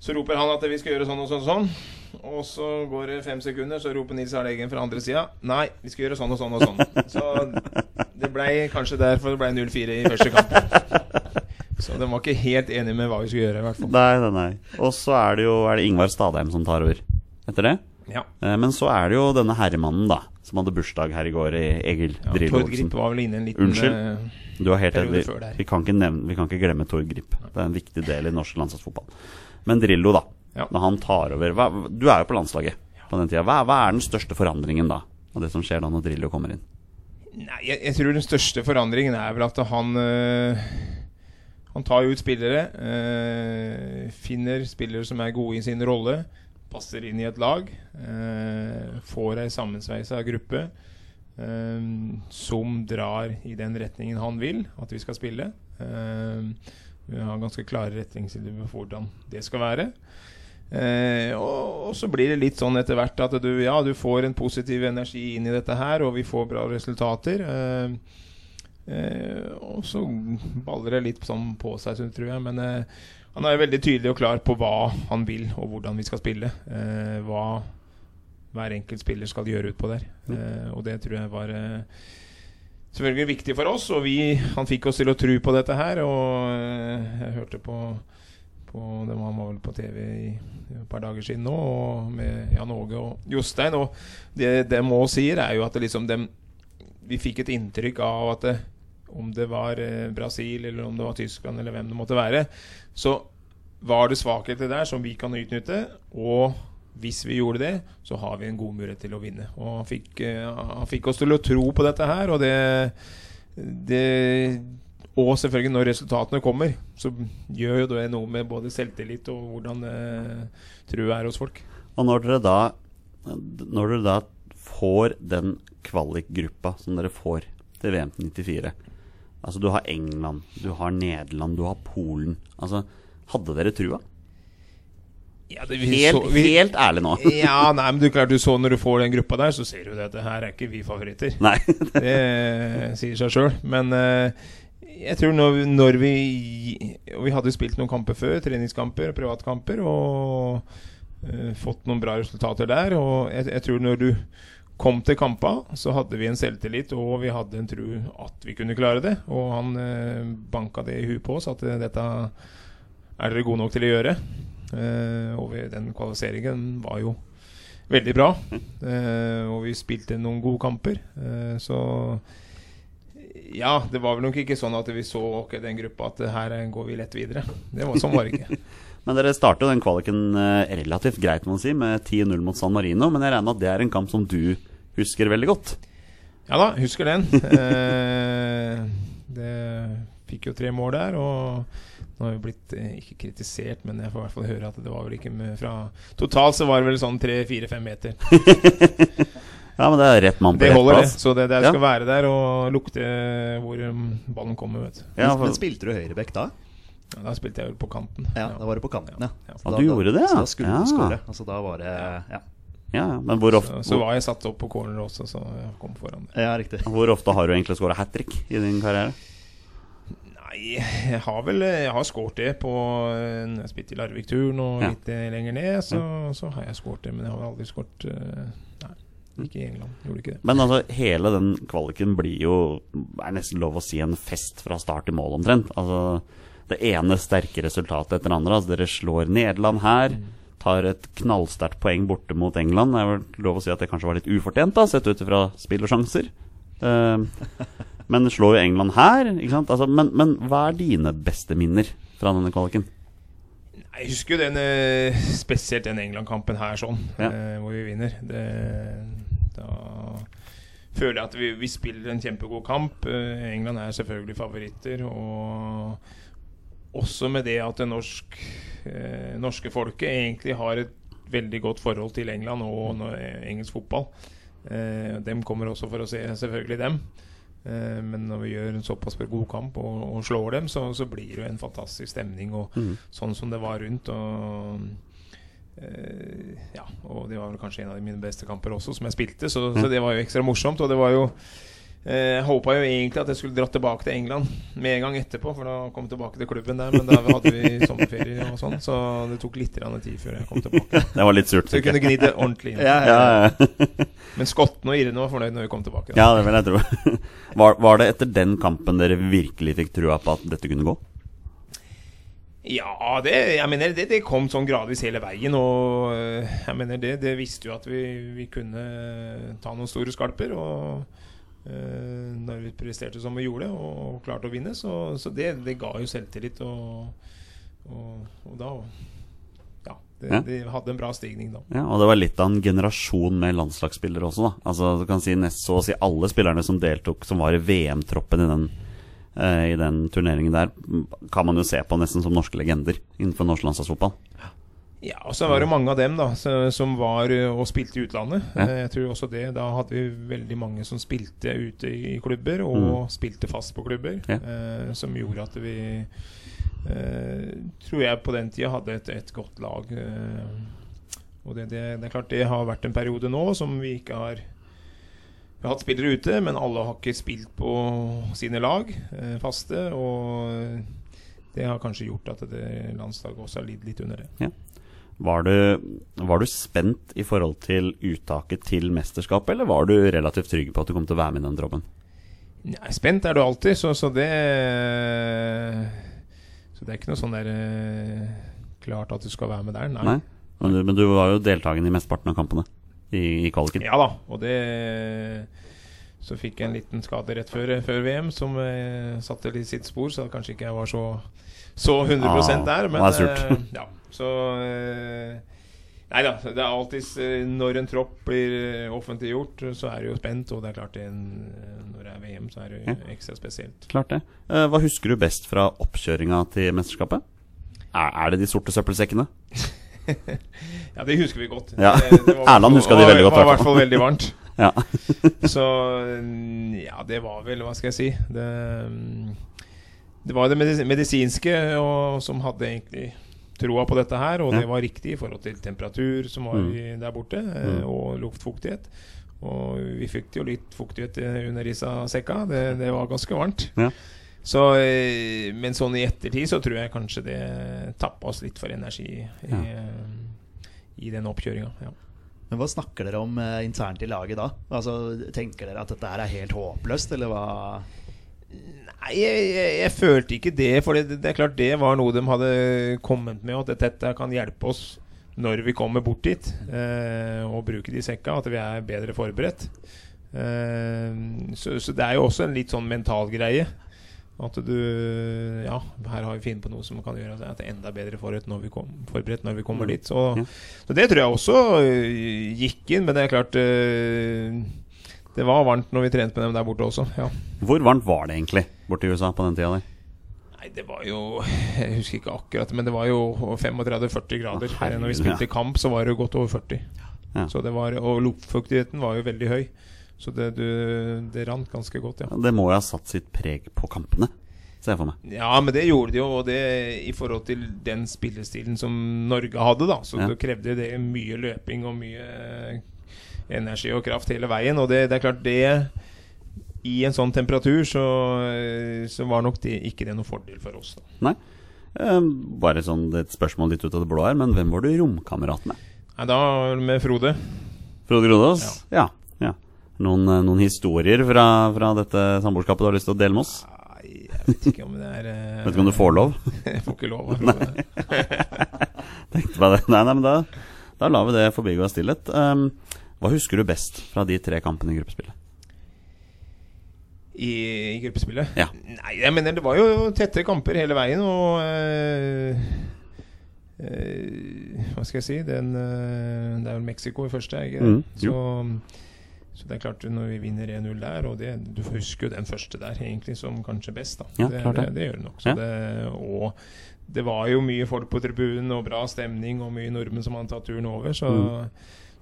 så roper han at vi skal gjøre sånn og sånn og sånn. Og så går det fem sekunder, så roper Nils Arne Eggen fra andre sida Nei, vi skal gjøre sånn og sånn og sånn. Så det blei kanskje derfor det blei 0-4 i første kamp. Så de var ikke helt enige med hva vi skulle gjøre, i hvert fall. Nei, nei, nei. Og så er det jo er det Ingvar Stadheim som tar over etter det. Ja. Eh, Men så er det jo denne herremannen, da, som hadde bursdag her i går, i Egil ja Drillo Olsen. Var vel inne en liten Unnskyld? eh, Du har helt rett. Vi, vi, kan ikke nevne, vi kan ikke glemme Tord Grip. Det er en viktig del i norsk landslagsfotball. Men Drillo, da. Ja. Når han tar over hva, Du er jo på landslaget på den tida. Hva, hva er den største forandringen da? Av det som skjer da når Drillo kommer inn? Nei, jeg, jeg tror den største forandringen er vel at han øh, Han tar ut spillere. øh, finner spillere som er gode i sin rolle. Passer inn i et lag. øh, får ei sammensveisa gruppe som drar i den retningen han vil at vi skal spille. Øh, vi har ganske klare retningslinjer for hvordan det skal være. Eh, og, og så blir det litt sånn etter hvert at du, ja, du får en positiv energi inn i dette her, og vi får bra resultater. Eh, eh, og så baller det litt sånn på seg, så tror jeg. Men eh, han er veldig tydelig og klar på hva han vil, og hvordan vi skal spille. Eh, hva hver enkelt spiller skal gjøre utpå der. Eh, og det tror jeg var selvfølgelig viktig for oss. Og vi, han fikk oss til å tro på dette her. Og eh, jeg hørte på på, det var, han var vel på TV i et par dager siden nå, og med Jan Åge og Jostein. Og det de òg sier, er jo at liksom dem, vi fikk et inntrykk av at det, om det var eh, Brasil eller om det var Tyskland eller hvem det måtte være, så var det svakheter der som vi kan utnytte. Og hvis vi gjorde det, så har vi en god mulighet til å vinne. Og han fikk, eh, han fikk oss til å tro på dette her, og det, det og selvfølgelig når resultatene kommer, så gjør jo det noe med både selvtillit og hvordan eh, trua er hos folk. Og når dere da Når dere da får den kvalikgruppa som dere får til VM 94 Altså du har England, du har Nederland, du har Polen. Altså, hadde dere trua? Ja, det, Helt, så- vi- helt ærlig nå. Ja, nei, men du klart du så når du får den gruppa der, så ser du det at det her er ikke vi favoritter. Nei. Det sier seg sjøl. Men uh, jeg tror når, når vi Og vi hadde spilt noen kamper før, treningskamper og privatkamper, og uh, fått noen bra resultater der. Og jeg, jeg tror når du kom til kampa, så hadde vi en selvtillit, og vi hadde en tro at vi kunne klare det. Og han uh, banka det i huet på oss, at eh, dette er dere gode nok til å gjøre. Eh, og vi, den kvalifiseringen var jo veldig bra. Eh, og vi spilte noen gode kamper. Eh, så ja, det var vel nok ikke sånn at vi så ok, den gruppa at her går vi lett videre. Det var, sånn var det ikke. Men dere starter den kvaliken relativt greit, må man si, med 10-0 mot San Marino. Men jeg regner med at det er en kamp som du husker veldig godt. Ja da, husker den. Eh, det fikk jo tre mål der, og nå har vi blitt eh, ikke kritisert, men jeg får i hvert fall høre at det var vel ikke med fra Totalt så var det vel sånn tre-fire-fem meter. Ja, men det er rett mann på Det rett holder, det. plass. Så det der Ja. skal være der og lukte hvor um, ballen kommer, vet du. Ja, men, for, men spilte du høyrebekk da? Ja, da spilte jeg vel på kanten. Ja, da var det på kanten, ja. Ja. Så Ja, da- du gjorde det, Så da skulle Ja. du skåre. Altså, da var det Ja, ja, ja, men hvor ofte, Så, så var jeg satt opp på corner også, så jeg kom foran det. ja riktig. hvor, hvor ofte har du egentlig skåra hat trick i din karriere? Nei, jeg har vel Jeg har skåret det på en Når jeg spilte i Larvik-turen og Ja. litt eh, lenger ned, så, så har jeg skåret det. Men jeg har aldri skåret eh, Nei, ikke i England. Gjorde ikke det. Men altså, hele den kvaliken blir jo Er nesten lov å si en fest fra start til mål, omtrent. Altså, det ene sterke resultatet etter det andre. Altså, dere slår Nederland her. Tar et knallsterkt poeng borte mot England. Det er vel lov å si at det kanskje var litt ufortjent, da, sett ut fra spill og sjanser. Eh, Men slår jo England her. Ikke sant? Altså, men, men hva er dine beste minner fra denne kvaliken? Jeg husker jo den, eh, spesielt den England-kampen her, sånn, Ja. eh, hvor vi vinner. Det, da føler jeg at vi, vi spiller en kjempegod kamp. Eh, England er selvfølgelig favoritter. Og også med det at det norsk, norske folket egentlig har et veldig godt forhold til England og engelsk fotball. Dem kommer også for å se selvfølgelig dem. Eh, men når vi gjør en såpass god kamp og, og slår dem, så, så blir det jo en fantastisk stemning. Og mm. sånn som det var rundt. Og, eh, ja, og det var vel kanskje en av mine beste kamper også, som jeg spilte. Så, så det var jo ekstra morsomt. Og det var jo eh, håpa jo egentlig at jeg skulle dratt tilbake til England med en gang etterpå, for da kom jeg tilbake til klubben der. Men da hadde vi sommerferie og sånn, så det tok litt tid før jeg kom tilbake. Det var litt surt. Så vi kunne gni det ordentlig inn. Ja, ja. Ja. Men skottene og irene var fornøyd når vi kom tilbake. Da. ja, det vil jeg tro. Var, var det etter den kampen dere virkelig fikk trua på at dette kunne gå? Ja, det, jeg mener det, det kom sånn gradvis hele veien. Og øh, jeg mener det, det visste jo at vi, vi kunne ta noen store skalper. Og øh, når vi presterte som vi gjorde og klarte å vinne, så, så det, det ga jo selvtillit. Og, og, og da Ja, det, Ja. de hadde en bra stigning da. Ja, Og det var litt av en generasjon med landslagsspillere også, da. Altså, du kan si nest så å si alle spillerne som deltok, som var i VM-troppen i den eh, i den turneringen der, kan man jo se på nesten som norske legender innenfor norsk landslagsfotball. Ja, og så var det mange av dem da som var og spilte i utlandet. Ja. Eh, Jeg tror også det Da hadde vi veldig mange som spilte ute i klubber, og spilte fast på klubber. Ja. Eh, som gjorde at vi eh, Tror jeg på den tida hadde et, et godt lag. Eh, og det, det, det er klart det har vært en periode nå som vi ikke har vi har hatt spillere ute, men alle har ikke spilt på sine lag eh, faste. Og det har kanskje gjort at det landslaget også har lidd litt under det. Var du, var du spent i forhold til uttaket til mesterskapet, eller var du relativt trygg på at du kom til å være med i den troppen? Nei, spent er du alltid, så, så det Så det er ikke noe sånn der eh, klart at du skal være med der. Nei. Nei? Men du, men du var jo deltakende i mesteparten av kampene i, i kvaliken. Ja da, og det Så fikk jeg en liten skade rett før, før VM som eh, satte litt sitt spor, så kanskje ikke jeg var så, så 100 Ah, der. Men eh, ja, så eh, Nei da, det er alltid eh, Når en tropp blir eh, offentliggjort, så er det jo spent. Og det er klart, det en, når det er VM, så er det ekstra spesielt. Klart det. Eh, hva husker du best fra oppkjøringa til mesterskapet? Er, det de sorte søppelsekkene? Ja, det husker vi godt. Ja. Erland husker de veldig godt, Det var i hvert fall veldig varmt. Ja. Så mm, ja, det var vel Hva skal jeg si Det, mm, det var det medisinske og, som hadde egentlig troa på dette her, og Ja. det var riktig i forhold til temperatur som var Mm. der borte, eh, Mm. og luftfuktighet. Og vi fikk jo litt fuktighet under disse sekka. Det, det var ganske varmt. Ja. Så, eh, men sånn i ettertid så tror jeg kanskje det tappa oss litt for energi i, Ja. eh, i den oppkjøringa. Ja. Men hva snakker dere om eh, internt i laget da? Altså, Tenker dere at dette er helt håpløst, eller hva? Nei, jeg, jeg, jeg følte ikke det. For det, det er klart det var noe de hadde kommet med, at dette kan hjelpe oss når vi kommer bort dit. Eh, og bruke de sekka, at vi er bedre forberedt. Eh, så, så det er jo også en litt sånn mental greie. At du Ja, her har vi funnet på noe som kan gjøre at det er enda bedre forberedt når vi, kom, forberedt når vi kommer dit. Så, Ja. så det tror jeg også øh, gikk inn. Men det er klart øh, Det var varmt når vi trente med dem der borte også. Ja. Hvor varmt var det egentlig borte i USA på den tida der? Nei, det var jo Jeg husker ikke akkurat, men det var jo 35-40 grader. Herregud, Når vi spilte kamp, så var det godt over 40. Ja. Så det var, og luftfuktigheten var jo veldig høy. Så det, du, det rant ganske godt, ja. Det må jo ha satt sitt preg på kampene, ser jeg for meg. Ja, men det gjorde det jo, og det i forhold til den spillestilen som Norge hadde, da. Så Ja. det krevde det mye løping og mye eh, energi og kraft hele veien. Og det, det er klart, det I en sånn temperatur så, eh, så var nok det ikke det noen fordel for oss. Da. Nei. Eh, bare sånn et spørsmål litt ut av det blå her, men hvem var du romkamerat med? Nei, da med Frode. Frode Grodås? Ja. ja. Noen, eh, noen historier fra, fra dette samboerskapet du har lyst til å dele med oss? Nei, jeg vet ikke om det er uh... Vet ikke om du får lov? Jeg får ikke lov. Frode. Tenkte på det. Nei, nei, men da, da lar vi det forbigå av stillhet. Um, hva husker du best fra de tre kampene i gruppespillet? I, i gruppespillet? Ja. Nei, jeg mener det var jo tettere kamper hele veien, og uh... Uh, Hva skal jeg si den, uh, Det er vel Mexico i første, ikke? Mm, så, så det er klart, når vi vinner 1-0 der, og det, du husker jo den første der egentlig som kanskje best, da. Ja, det, det. det, gjør du nok. Så Ja. det, og det var jo mye folk på tribunen, og bra stemning, og mye nordmenn som hadde tatt turen over, så Mm.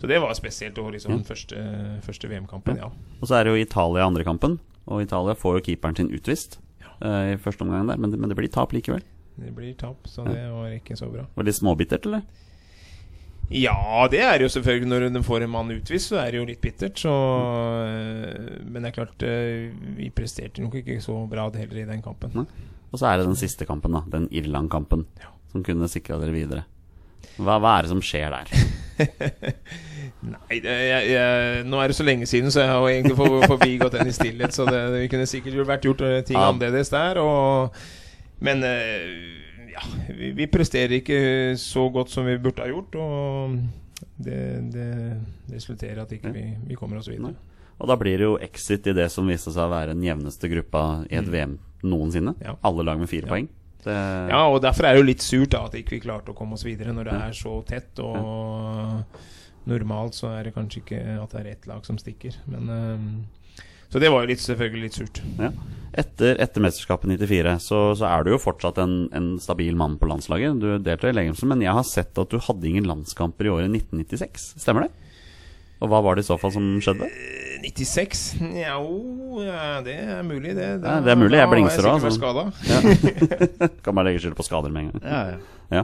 Så det var spesielt å liksom Ja. den første, første VM-kampen, ja. Og så er det jo Italia andre kampen, og Italia får jo keeperen sin utvist eh, i første omgang der, men, det- men det blir tap likevel. Det blir tap, så Ja. det var ikke så bra. Var det småbittert, eller? Ja, det er jo selvfølgelig når du får en mann utvist, så er det jo litt bittert. Så, øh, men det er klart, øh, vi presterte nok ikke så bra heller i den kampen. Nei. Og så er det den siste kampen, da. Den Irland-kampen, Ja. som kunne sikra dere videre. Hva, hva er det som skjer der? Nei, det, jeg, jeg, nå er det så lenge siden, så jeg har egentlig for, forbigått den i stillhet. Så det, det kunne sikkert vært gjort øh, ting Ja. annerledes der. Og, men øh, ja, vi, vi presterer ikke så godt som vi burde ha gjort. Og det, det resulterer i at ikke vi, vi kommer oss videre. Og da blir det jo exit i det som viste seg å være den jevneste gruppa i et VM noensinne. Ja. Alle lag med fire Ja. poeng. Det, Ja, og derfor er det jo litt surt da at ikke vi klarte å komme oss videre når det er så tett. Og normalt så er det kanskje ikke at det er ett lag som stikker. Men ehm, Så det var jo litt, selvfølgelig litt surt. Ja. Etter, etter mesterskapet 94 så, så er du jo fortsatt en, en stabil mann på landslaget. Du deltar i Legemsen, men jeg har sett at du hadde ingen landskamper i året 1996. Stemmer det? Og hva var det i så fall som skjedde? Eh, 96? Njo, ja, det er mulig, det. Ja, det er mulig, jeg blingser da. vært altså. skada. Kan bare legge skyld på skader med en gang. Ja, ja. Ja.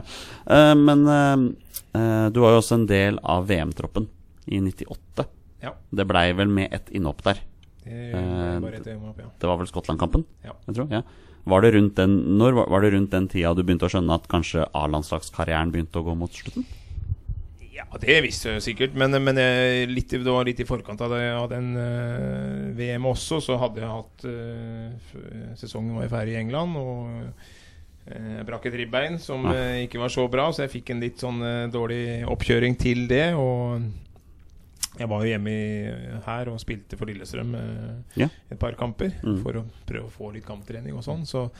Eh, men uh, eh, du var jo også en del av VM-troppen i 98. Ja. Det blei vel med ett innhopp der. Det Eh, var ja. Det var vel Skottland-kampen? Ja. Jeg tror, ja. Var det rundt den, når var- det rundt den tida du begynte å skjønne at kanskje A-landslagskarrieren begynte å gå mot slutten? Ja, det visste jeg sikkert, men, men jeg, litt, det var litt i forkant av, det, av den uh, VM også, så hadde jeg hatt uh, Sesongen var ferdig i England, og eh, jeg brakk et ribbein som eh, ikke var så bra, så jeg fikk en litt sånn eh, dårlig oppkjøring til det. Og jeg var jo hjemme i, her og spilte for Lillestrøm eh, Ja. et par kamper Mm. for å prøve å få litt kamptrening og sånn. Så,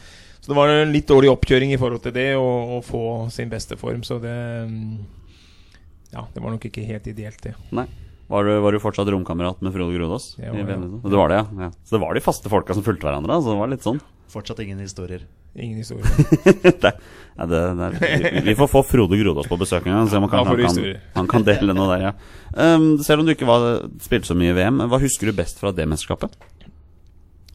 så det var en litt dårlig oppkjøring i forhold til det, å å få sin beste form. Så det mm, Ja, det var nok ikke helt ideelt, det. Nei. Var du, var du fortsatt romkamerat med Frode Grodås? Ja, i var det, Det var det, ja. ja. Så det var de faste folka som fulgte hverandre? Altså, det var litt sånn. Fortsatt ingen historier. Ingen historier. det, ja, det, det vi, får få Frode Grodås på besøk en gang, så om han kan, han, kan, han kan dele noe der, ja. Um, selv om du ikke var, spilte så mye i VM, hva husker du best fra det mesterskapet?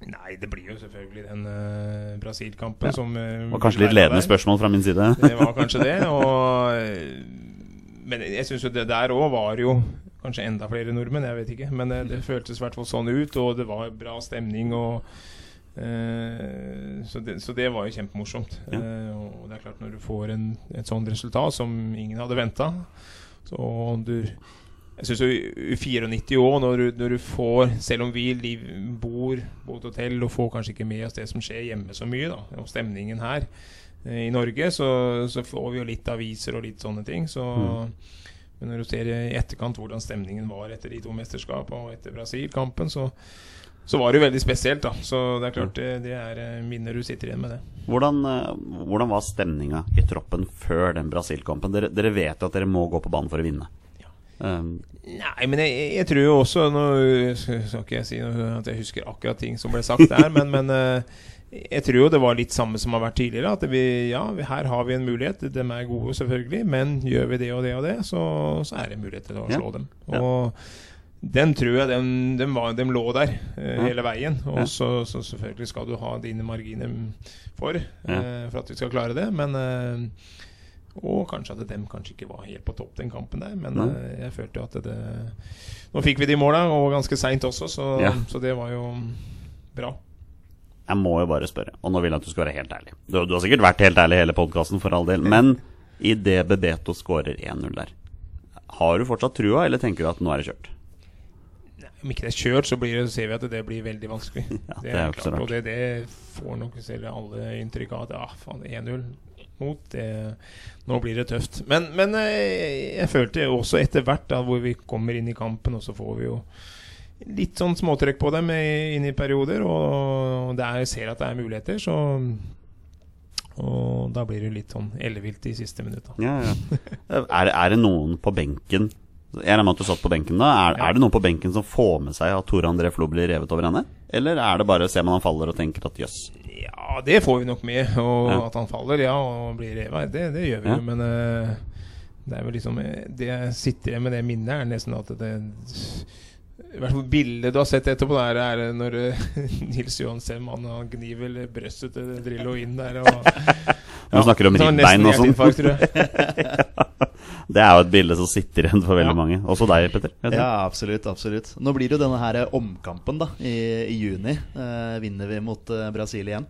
Nei, det blir jo selvfølgelig den uh, Brasil-kampen Ja. som uh, Det var kanskje litt ledende spørsmål fra min side. Det var kanskje det. Og, eh, men jeg syns jo det der òg var jo kanskje enda flere nordmenn, jeg vet ikke. Men det, det føltes i hvert fall sånn ut, og det var bra stemning. og eh, så, det, så det var jo kjempemorsomt. Ja. Eh, og det er klart, når du får en, et sånt resultat som ingen hadde venta Så du Jeg syns jo i 94 år, når du, når du får Selv om vi liv, bor på et hotell og får kanskje ikke med oss det som skjer hjemme så mye, da, og stemningen her eh, i Norge, så, så får vi jo litt aviser og litt sånne ting. Så, Men når du ser i etterkant hvordan stemningen var etter de to mesterskapene og etter Brasil-kampen, så, så var det jo veldig spesielt. da Så det er klart det, det er eh, minner du sitter igjen med det. Hvordan, eh, hvordan var stemninga i troppen før den Brasil-kampen? Dere, dere vet at dere må gå på banen for å vinne. Um, Nei, men jeg, jeg tror jo også Nå skal ikke jeg si at jeg husker akkurat ting som ble sagt der, men, men eh, jeg tror jo det var litt samme som har vært tidligere. At vi, ja, vi, her har vi en mulighet. De er gode, selvfølgelig, men gjør vi det og det og det, så, så er det mulighet til å Ja. slå dem. Ja. Og den tror jeg den, den, var, den lå der eh, Ja. hele veien. Og Ja. så, så selvfølgelig skal du ha dine marginer for, Ja. eh, for at vi skal klare det. Men eh, og kanskje at dem kanskje ikke var helt på topp den kampen der. Men Nei. eh, jeg følte jo at det Nå fikk vi de måla, og ganske seint også, så, Ja. så det var jo bra. Jeg må jo bare spørre, og nå vil jeg at du skal være helt ærlig. Du, du har sikkert vært helt ærlig i hele podkasten, for all del, men i det Bebeto skårer 1-0 der, har du fortsatt trua, eller tenker du at nå er det kjørt? Om ikke det er kjørt, så blir det, ser vi at det blir veldig vanskelig. Ja, det er klart. Og det, det får nok selv alle inntrykk av at ja, faen, 1-0 mot det, Nå blir det tøft. Men, men eh, jeg følte også etter hvert, da, hvor vi kommer inn i kampen, og så får vi jo litt sånn småtrykk på dem inn i perioder, og det er, ser at det er muligheter, så Og da blir det litt sånn ellevilt de siste minutta. Ja, ja. Er, er det noen på benken Jeg regner med at du satt på benken da. Er, Ja. er det noen på benken som får med seg at Tore André Flo blir revet over ende? Eller er det bare ser man han faller og tenker at jøss? Ja, det får vi nok med. Og at han faller, ja, og blir revet, det, det gjør vi jo. Men uh, det er vel liksom eh, Det jeg sitter igjen med det minnet, er nesten at det i hvert fall bildet du har sett etterpå, der er når eh, Nils Johan Sem han, vel brøstet til Drillo inn der. Og, Du snakker om ribbein og sånn. Det er jo et bilde som sitter igjen for veldig Ja. mange. Også deg, Petter. Ja, absolutt. absolutt Nå blir det jo denne her omkampen da i, i juni. Eh, vinner vi mot eh, Brasil igjen?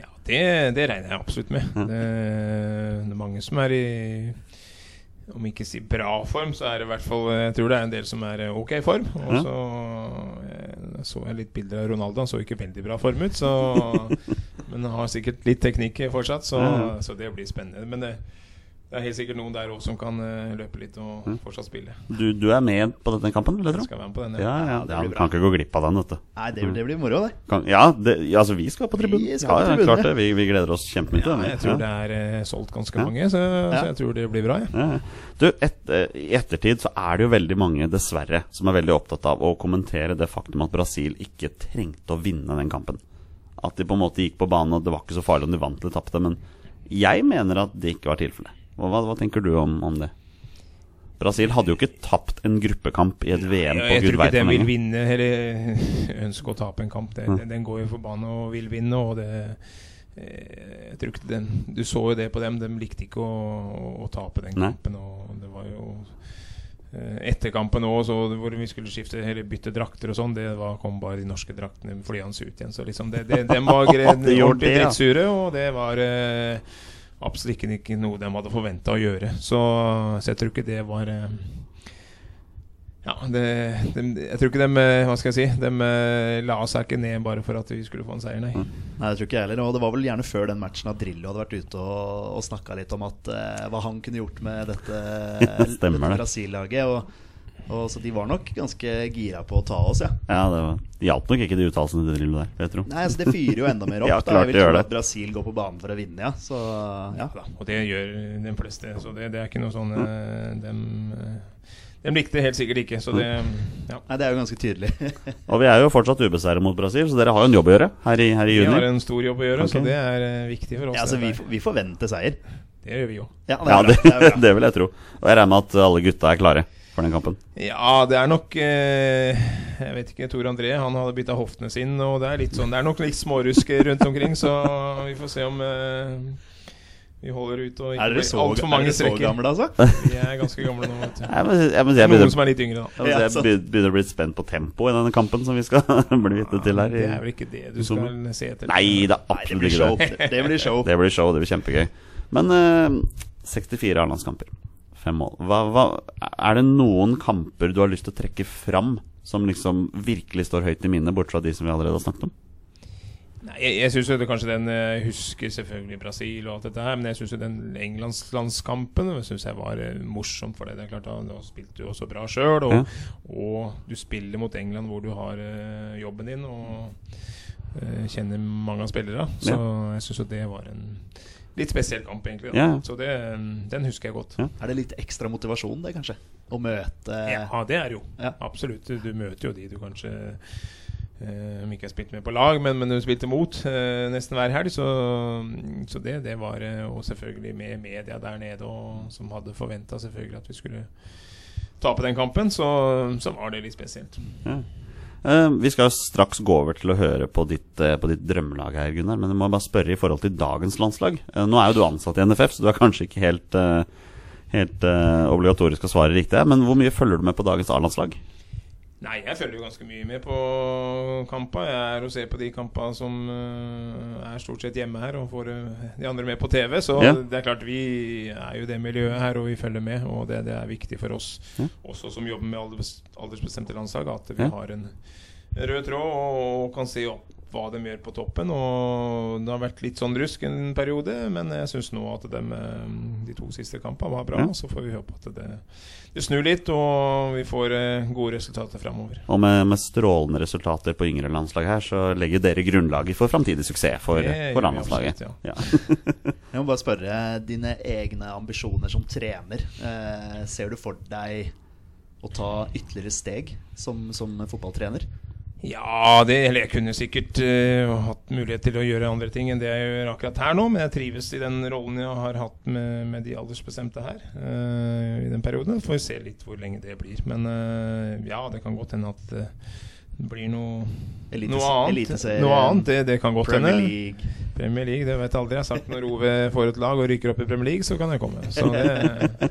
Ja, det, det regner jeg absolutt med. Det, det er mange som er i Om ikke si bra form, så er det i hvert fall Jeg tror det er en del som er ok form. Og så jeg så jeg litt bilder av Ronaldo. Han så ikke veldig bra form ut, så Men han har sikkert litt teknikk fortsatt, så, så det blir spennende. Men det, det er helt sikkert noen der òg som kan eh, løpe litt og fortsatt spille. Du, du er med på denne kampen, Eller? jeg skal være med på den. Ja, ja, det ja, blir Du bra. kan ikke gå glipp av den, Dette. Nei, det, det blir moro, det. Kan, ja, det, ja, altså vi skal på tribunen. Vi skal Ja, på klart det. Vi, vi gleder oss kjempemye til Ja, den. jeg tror Ja. det er eh, solgt ganske Ja. mange, så, Ja. så jeg tror det blir bra. Ja. Ja, ja. Du, et, eh, I ettertid så er det jo veldig mange, dessverre, som er veldig opptatt av å kommentere det faktum at Brasil ikke trengte å vinne den kampen. At de på en måte gikk på banen, og det var ikke så farlig om de vant eller tapte. Men jeg mener at det ikke var tilfellet. Hva, hva, tenker du om, om det? Brasil hadde jo ikke tapt en gruppekamp i et VM Ja, på jeg tror ikke de den vil vinne, eller ønske å tape en kamp. Det, den, den går jo for banen og vil vinne, og det eh, jeg tror ikke den, Du så jo det på dem, de likte ikke å, å, å tape den Nei. kampen. Og det var jo eh, Etter kampen òg, hvor vi skulle skifte eller bytte drakter og sånn, det var, kom bare de norske draktene flyende ut igjen. Så liksom det, det, dem var ordentlig drittsure, og det var eh, absolutt ikke, ikke noe de hadde forventa å gjøre. Så, så jeg tror ikke det var eh, ja, det, de, jeg tror ikke de eh, Hva skal jeg si De eh, la seg ikke ned bare for at vi skulle få en seier, nei. Nei, det tror ikke jeg heller. Og det var vel gjerne før den matchen at Drillo hadde vært ute og, og snakka litt om at uh, hva han kunne gjort med dette, dette det. Brasil-laget. Og, og Så de var nok ganske gira på å ta oss, ja. Ja, det var- de hjalp nok ikke de uttalelsene til Drillo der, vil jeg tror. Nei, altså Det fyrer jo enda mer opp. Ja, da. klart Jeg vil tro at Brasil går på banen for å vinne, ja. Så ja. Ja, og det gjør de fleste, så det, det er ikke noe sånn mm. dem, eh, dem likte det helt sikkert ikke, så det Ja. Nei, Det er jo ganske tydelig. Og vi er jo fortsatt ubeseiret mot Brasil, så dere har jo en jobb å gjøre her i, her i Vi har en stor jobb å gjøre, okay. så det er eh, viktig for oss. ja, altså, vi, vi forventer seier. det gjør vi jo. Ja, det Ja, er det. Det det vil jeg tro. Og jeg regner med at alle gutta er klare for den kampen. Ja, det er nok eh, Jeg vet ikke, Tor André han hadde bytta hoftene sine, og det er litt sånn Det er nok litt smårusk rundt omkring, så vi får se om eh, vi holder ut og ikke Er dere blir så, altfor er mange dere så gamle, altså? Vi er ganske gamle nå, vet du. Jeg må, jeg må si jeg Noen som er litt yngre, da. jeg må si jeg begynner å bli spent på tempoet i denne kampen som vi skal bli vitne til her. Det er vel ikke det du skal se etter? Nei, det er absolutt ikke show. det. Det, blir show. Det blir show, det blir kjempegøy. Men eh, 64 A-landskamper. Fem mål. Hva, hva, er det noen kamper du har lyst til å trekke fram som liksom virkelig står høyt i minnet, bortsett fra de som vi allerede har snakket om? Nei, jeg, jeg synes jo kanskje den eh, husker selvfølgelig Brasil og alt dette her, men jeg syns jo den englandslandskampen synes jeg var eh, morsom. For det, det er klart da, da spilte du også bra sjøl, og, og du spiller mot England hvor du har eh, jobben din og uh, kjenner mange av spillerne. Så jeg syns jo det var en litt spesiell kamp, egentlig. Ja. Ja. Så det, den husker jeg godt. Ja. Er det litt ekstra motivasjon, det, kanskje? Å møte Ja, det er det jo. Ja. Absolutt. Du, møter jo de du kanskje eh, Om ikke har spilt med på lag, men, men du spilte mot eh, nesten hver helg. Så, så det, det var eh, Og selvfølgelig med media der nede, og, som hadde forventa selvfølgelig at vi skulle tape den kampen, så, så var det litt spesielt. Ja. Eh, vi skal straks gå over til å høre på ditt, eh, på ditt drømmelag her, Gunnar. Men jeg må bare spørre i forhold til dagens landslag. Eh, nå er jo du ansatt i NFF, så du er kanskje ikke helt, helt obligatorisk å svare riktig. Men hvor mye følger du med på dagens A-landslag? Nei, jeg følger jo ganske mye med på kampa. Jeg er og ser på de kampa som eh, er stort sett hjemme her, og får eh, de andre med på TV. Så Ja. det er klart vi er jo det miljøet her, og vi følger med. Og det, det er viktig for oss, Ja. også som jobber med alders, aldersbestemte landslag, at vi Ja. har en rød tråd og kan se opp hva de gjør på toppen. Og det har vært litt sånn rusk en periode, men jeg syns nå at de, eh, de to siste kampene var bra. Ja. Så får vi håpe at det, det snur litt, og vi får eh, gode resultater framover. Og med, med strålende resultater på yngre landslag her, så legger dere grunnlaget for framtidig suksess for, Det for landslaget. absolutt, Ja. Jeg må bare spørre dine egne ambisjoner som trener. Eh, ser du for deg å ta ytterligere steg som, som fotballtrener? Ja, det, eller jeg kunne sikkert uh, hatt mulighet til å gjøre andre ting enn det jeg gjør akkurat her nå, men jeg trives i den rollen jeg har hatt med, med de aldersbestemte her uh, i den perioden. Får vi se litt hvor lenge det blir. Men uh, ja, det kan godt hende at det blir noe, Elite- noe annet. Noe annet det, det kan godt Premier hende. League Premier League, det vet jeg aldri. Jeg har sagt når Ove får et lag og rykker opp i Premier League, så kan jeg komme. Så det,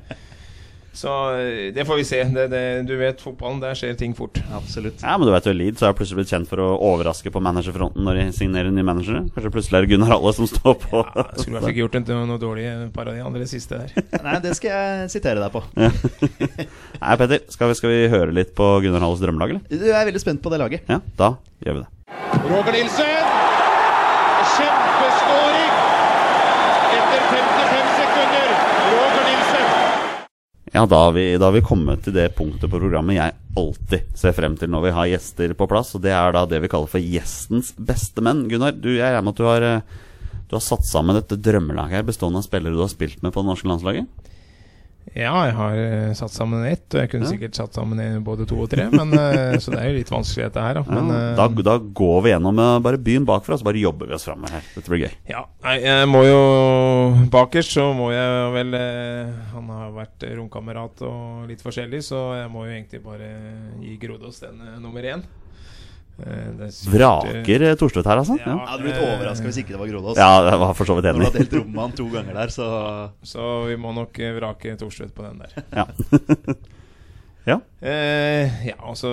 så eh, det får vi se. Det, det, du vet, fotballen, der skjer ting fort. Absolutt. Ja, men du vet jo Leeds har plutselig blitt kjent for å overraske på managerfronten når de signerer nye managere. Kanskje plutselig er det Gunnar Halle som står på. Ja, skulle i hvert fall ikke gjort en, noe dårlig par av de andre siste der. Nei, det skal jeg sitere deg på. Nei, Petter, skal vi, skal vi høre litt på Gunnar Halles drømmelag, eller? Du er veldig spent på det laget. Ja, da gjør vi det. Roger Nilsen. Kjempeskåring! Etter 55 sekunder. Roger Nilsen. Ja, da har, vi, da har vi kommet til det punktet på programmet jeg alltid ser frem til når vi har gjester på plass. Og det er da det vi kaller for gjestens beste menn. Gunnar, du, jeg regner med at du har, eh, du har satt sammen dette drømmelaget her bestående av spillere du har spilt med på det norske landslaget? Ja, jeg har eh, satt sammen ett, og jeg kunne Ja. sikkert satt sammen en, både to og tre. Men, eh, så det er jo litt vanskelig, dette her. Da. Men, ja, eh, da, da går vi gjennom bare byen bakfra, så bare jobber vi oss fram her. Dette blir gøy. ja, jeg må jo Bakerst så må jeg vel Han har vært romkamerat og litt forskjellig, så jeg må jo egentlig bare gi Grodås den nummer én. Eh, det er sikkert, Vraker eh, Thorstvedt her, altså? Ja. Jeg hadde blitt overraska hvis ikke det var Grodås. ja, det var for så vidt Når du enig. delt rom med han to ganger der, så Så vi må nok eh, vrake Thorstvedt på den der. Ja. ja. Eh, ja, og så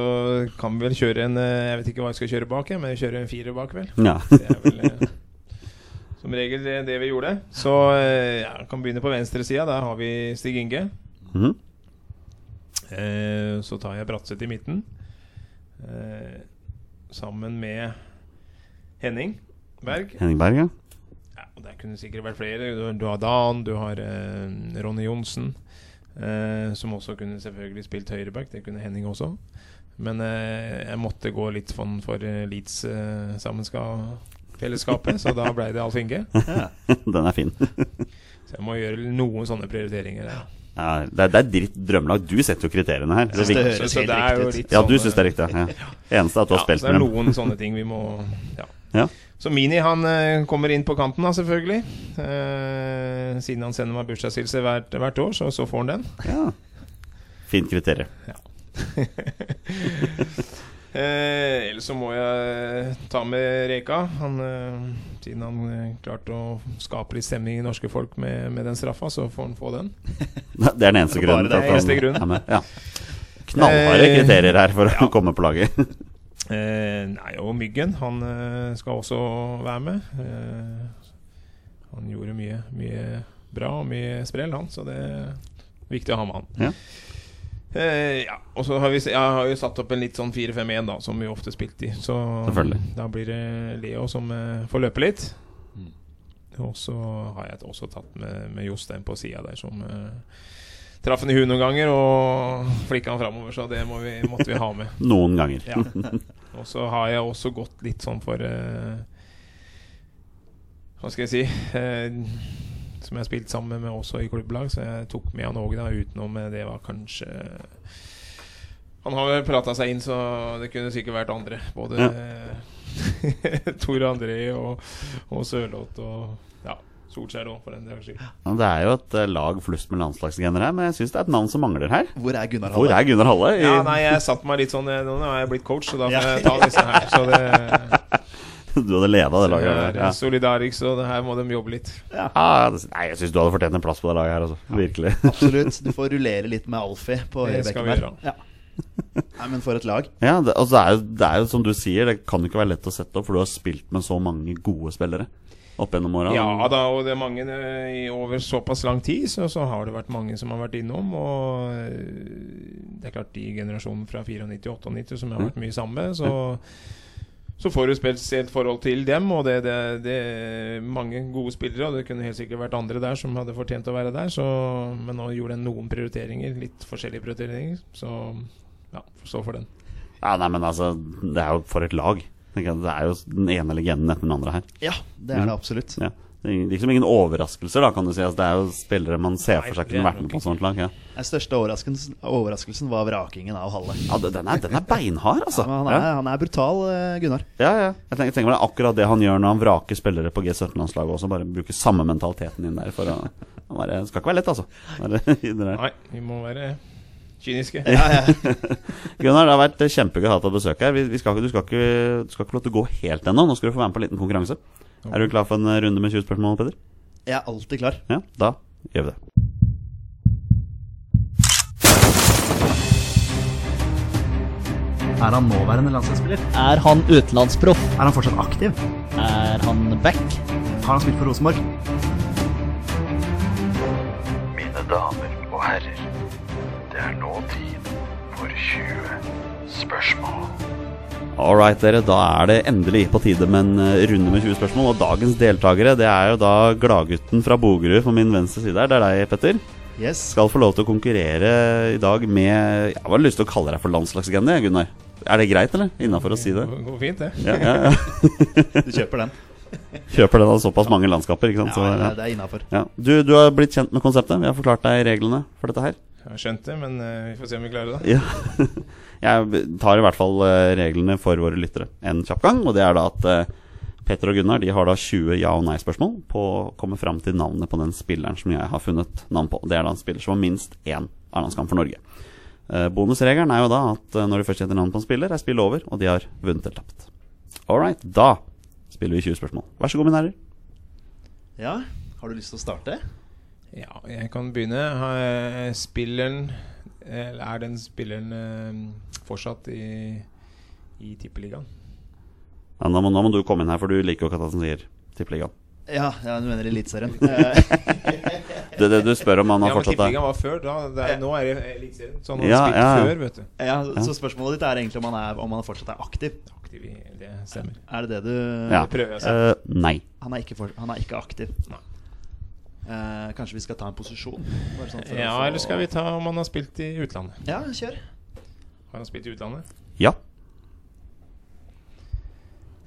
kan vi vel kjøre en eh, Jeg vet ikke hva jeg skal kjøre bak, men kjøre en firer bak, vel. ja. Det er vel eh, som regel det, det vi gjorde. Så eh, ja, kan begynne på venstresida. Der har vi Stig Inge. Mhm. Eh, så tar jeg Bratseth i midten. Eh, sammen med Henning Berg. Henning Berg, ja. Ja, og Der kunne det sikkert vært flere. Du, du har Dan, du har eh, Ronny Johnsen. Eh, som også kunne selvfølgelig spilt høyreback. Det kunne Henning også. Men eh, jeg måtte gå litt for, for eh, Leeds-fellesskapet, så da ble det Alf Inge. Den er fin. Så jeg må gjøre noen sånne prioriteringer. her. Ja, det, er, det er dritt drømmelag. Du setter jo kriteriene her. Det det høres helt riktig ut. Ja, du sånn, syns det er riktig? Ja. Eneste er at du har Ja, med dem. det er noen sånne ting vi må ja. Ja. Så Mini han eh, kommer inn på kanten, da, selvfølgelig. Eh, siden han sender meg bursdagshilse hvert, hvert år, så, så får han den. Ja. Fint kriterium. Eh, ellers så må jeg ta med Reka. Han, eh, siden han eh, klarte å skape litt stemning i norske folk med, med den straffa, så får han få den. Det er den eneste Det er bare grunnen. det at eneste grunnen. er med. Ja. Knallharde Eh, kriterier her for ja. å komme på laget. Eh, nei, og Myggen, han eh, skal også være med. Eh, han gjorde mye, mye bra og mye sprell, han, så det er viktig å ha med han. Ja. Eh, ja, og så har vi Jeg har jo satt opp en litt sånn 4-5-1, da, som vi ofte spilte i. Så da blir det Leo som eh, får løpe litt. Mm. Og så har jeg også tatt med, med Jostein på sida der, som eh, traff han i huet noen ganger og flikka han framover, så det må vi, måtte vi ha med. Noen ganger. Ja. Og så har jeg også gått litt sånn for eh, Hva skal jeg si eh, Som jeg har spilt sammen med også i klubblag, så jeg tok med han òg, utenom det var kanskje Han har vel prata seg inn, så det kunne sikkert vært andre. Både ja. Tor André og, og Sørloth og ja, Solskjær òg, for den saks skyld. Ja, Det er jo et eh, lag flust med landslagsgener her, men jeg syns det er et navn som mangler her. Hvor er Gunnar Hvor Halle? er Gunnar Halle? I, Ja, nei, jeg satte meg litt sånn eh, Nå har jeg blitt coach, så da må jeg ta disse her. Så det Du hadde leda det laget. jeg er Ja. solidarisk, så det her må de jobbe litt. Ja, det, nei, jeg syns du hadde fortjent en plass på det laget her, altså. Virkelig. Absolutt. Du får rullere litt med Alfie på høyrebekken der. Ja. Nei, men for et lag. Ja, det, altså, det, er jo, det er jo som du sier, det kan ikke være lett å sette opp, for du har spilt med så mange gode spillere opp gjennom åra. Ja da, og det er mange eh, i over såpass lang tid, så, så har det vært mange som har vært innom. Og eh, det er klart de generasjonene fra 94 og 98 som jeg har vært mye sammen med, så, så får du spesielt forhold til dem, og det, det, det er mange gode spillere. Og det kunne helt sikkert vært andre der som hadde fortjent å være der. Så, men nå gjorde den noen prioriteringer, litt forskjellige prioriteringer. Så ja, stå for den. Ja, nei, men altså, det er jo for et lag. Det er jo den ene legenden etter den andre her. Ja, det er det absolutt. Ja. Det er liksom ingen overraskelser, da, kan du si. Altså, det er jo spillere man ser for seg kunne vært med på et sånt lag. Ja, Den største overraskelsen, overraskelsen var vrakingen av Halle. ja den, er, den er beinhard, altså. Ja, men han, er, han er brutal, eh, Gunnar. Ja, ja. Jeg tenker, jeg tenker meg det er akkurat det han gjør når han vraker spillere på G17-landslaget også. Bare bruker samme mentaliteten inn der. For å, han bare, det skal ikke være lett, altså. Nei, vi må være kyniske. Gunnar, det har vært kjempegøy å ha deg på besøk her. Vi, vi skal, du, skal ikke, du skal ikke lov til å gå helt ennå. Nå skal du få være med på en liten konkurranse. Er du klar for en runde med 20 spørsmål, Peder? Jeg er alltid klar. Ja, da gjør vi det. Er han nåværende landslagsspiller? Er han utenlandsproff? Er han fortsatt aktiv? Er han back? Har han spilt for Rosenborg? Mine damer og herrer, det er nå tid for 20 spørsmål. All right, dere. Da er det endelig på tide med en eh, runde med 20 spørsmål. Og dagens deltakere det er jo da gladgutten fra Bogerud på min venstre side her. Det er deg, Petter. Yes. Skal få lov til å konkurrere i dag med Jeg har lyst til å kalle deg for landslagslegende, Gunnar. Er det greit, eller? Innafor å si det? Det går fint, det. Ja, ja, ja. Du kjøper den? Kjøper den av såpass mange landskaper, ikke sant. Så, Ja, ja. det er innafor. Ja. Du, du har blitt kjent med konseptet. Vi har forklart deg reglene for dette her. Jeg har skjønt det, men eh, vi får se om vi klarer det. Ja. Jeg tar i hvert fall eh, reglene for våre lyttere en kjapp gang. Og det er da at eh, Petter og Gunnar de har da 20 ja- og nei-spørsmål på å komme fram til navnet på den spilleren som jeg har funnet navn på. Det er da en spiller som har minst én A-landskamp for Norge. Eh, Bonusregelen er jo da at når du først gjetter navn på en spiller, er spillet over, og de har vunnet eller tapt. All right, da spiller vi 20 spørsmål. Vær så god, mine herrer. Ja, har du lyst til å starte? Ja, jeg kan begynne. Spilleren er den spilleren eh, fortsatt i, i Tippeligaen? Ja, nå, må, nå må du komme inn her, for du liker jo ikke at han sier Tippeligaen. Ja, ja du mener Eliteserien. Eh, Det, det du spør om han har Ja, men fortsatt Tippeligaen var før. Da, det er, nå er det Eliteserien. Så han har Ja, spilt ja, ja. før, vet du. ja, så spørsmålet ditt er egentlig om han, er, om han fortsatt er aktiv. Aktiv i det stemmer. Er det det du Ja. Prøver å si. Uh, nei. han, er ikke for, han er ikke aktiv. Nei. Eh, kanskje vi skal ta en posisjon? Bare sånn for å Ja, få- eller skal vi ta om han har spilt i utlandet? Ja, kjør. Har han spilt i utlandet? Ja.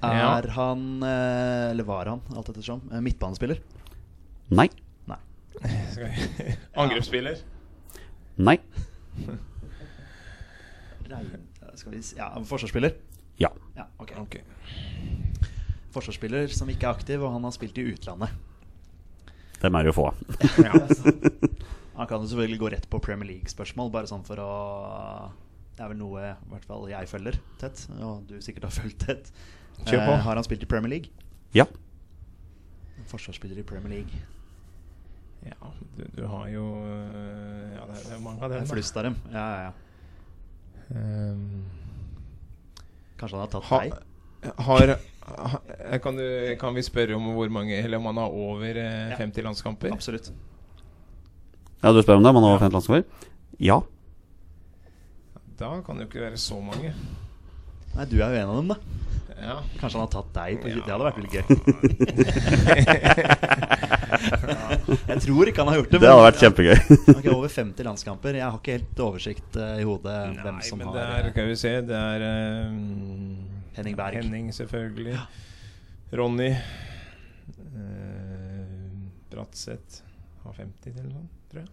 Er han, eh, eller var han, alt ettersom, eh, midtbanespiller? Nei. Nei. Angrepsspiller? Nei. Skal vi si, ja, forsvarsspiller? Ja. Ja, okay. Ok. Forsvarsspiller som ikke er aktiv, og han har spilt i utlandet. Dem er det jo få av. Ja. Han kan jo selvfølgelig gå rett på Premier League-spørsmål, bare sånn for å Det er vel noe i hvert fall jeg følger tett, og du sikkert har fulgt tett. Kjør på. Eh, har han spilt i Premier League? Ja. En forsvarsspiller i Premier League. ja du, du har jo øh, Ja, det er, det er mange av dem. En flust av dem. Ja, ja, ja. Um, Kanskje han har tatt ha, deg? har ha, kan, du, kan vi spørre om hvor mange Eller om han har over 50 Ja. 50 landskamper? Absolutt. ja, du spør om det? Om han har over 50 landskamper? Ja. Da kan det jo ikke være så mange. Nei, du er jo en av dem, da. Ja. Kanskje han har tatt deg på Ja. Det hadde vært veldig gøy. jeg tror ikke han har gjort det. Det hadde vært kjempegøy. okay, Over 50 landskamper. Jeg har ikke helt oversikt uh, i hodet hvem Nei, som men har det er kan Skal vi se Det er ehm, Henning Berg. Henning, selvfølgelig. Ronny. Uh, Bratseth har 50 eller noe, tror jeg.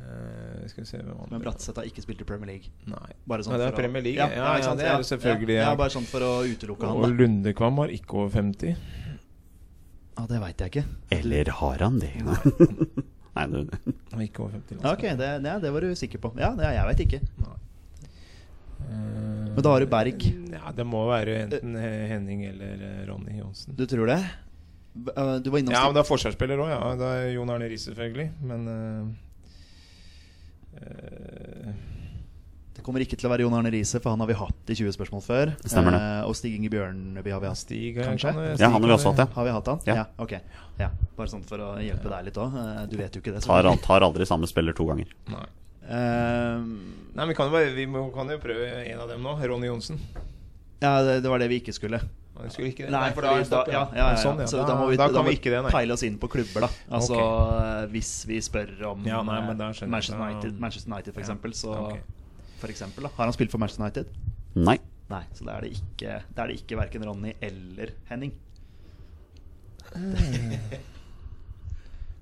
Uh, skal vi se hvem andre Men Bratseth har ikke spilt i Premier League. Nei. Bare sånn Nei, det er for å- Premier League. Ja, Ja, ja, ja, det er det selvfølgelig, Ja, ja. ja, bare sånn for å utelukke Og han, da. Lundekvam har ikke over 50. Ja, det veit jeg ikke. Eller har han det? Nei, du Han har ikke over 50 Ja, ok, det, det var du sikker på. Ja, det, jeg veit ikke. Eh, Men da har du Berg. Ja, det må være enten Henning eller eh, Ronny Johnsen. Du tror det? Øh, Du var innom Ja, men det er forsvarsspiller òg, ja. Det er Jon Arne Riis, selvfølgelig. Men uh, eh, Det kommer ikke til å være Jon Arne Riise, for han har vi hatt i 20 spørsmål før. Stemmer det. uh, og Stig Inge Bjørneby har vi hatt. Stig eh, Kanskje? kan- Ja, han har vi også hatt, ja. Har vi hatt han? Ja. ok. Ja. Bare sånn for å hjelpe deg litt òg. Du vet jo ikke det. tar, tar aldri samme spiller to ganger. Nei. Eh, Nei, men vi kan jo, bare, vi må, kan jo prøve en av dem nå. Ronny Johnsen. Ja, det, det var det vi ikke skulle. Ja, det skulle ikke det. Nei, for da da, ja, ja, ja, Sånn, ja. Så Da, da, må vi, da kan må vi ikke det, nei. peile oss inn på klubber, da. Altså okay. Hvis vi spør om Ja, nei, eh. Manchester Da- United, Manchester United for Ja, eksempel, så ok. For eksempel, da. Har han spilt for Manchester United? Nei. Nei, så da er det ikke, det er det ikke verken Ronny eller Henning.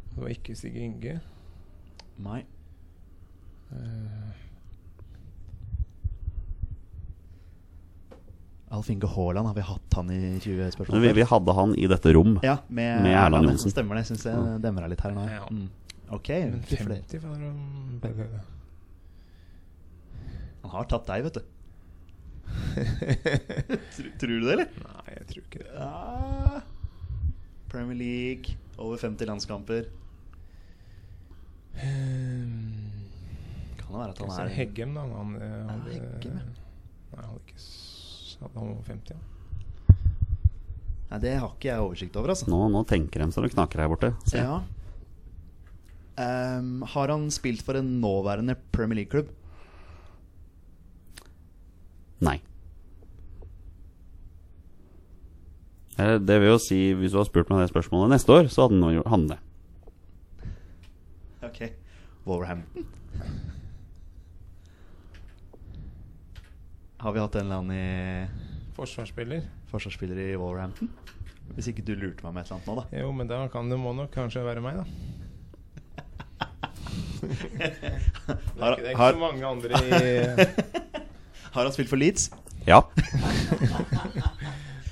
Det var ikke Sigurd Inge. Nei. Alf Inge Haaland, har vi hatt han i 20 spørsmål? Vi, vi hadde han i dette rom. Ja, med, Med Erland Johnsen. Stemmer det. Syns jeg demra litt her nå. Ja. Mm. Ok, Men 50 for å- Han har tatt deg, vet du. tror, tror du det, eller? Nei, jeg tror ikke det. Ja. Premier League, over 50 landskamper. Um, Kan det være at han er Heggem, da. Han, han hadde, Heggem, ja. Nei, han hadde ikke hadde han var 50, ja. Nei, det har ikke jeg oversikt over, altså. Nå, nå tenker de så det knaker her borte. Se. Ja. Um, har han spilt for en nåværende Premier League-klubb? Nei. Eh, Det vil jo si, hvis du har spurt meg det spørsmålet neste år, så hadde han jo- han det. Ok. Wolverhampton? Har vi hatt en eller annen i Forsvarsspiller. forsvarsspiller i Wolverhampton? Hvis ikke du lurte meg med et eller annet nå, da. Jo, men da kan det må nok kanskje være meg, da. Det er ikke, det er ikke har, så mange andre i har han spilt for Leeds? Ja.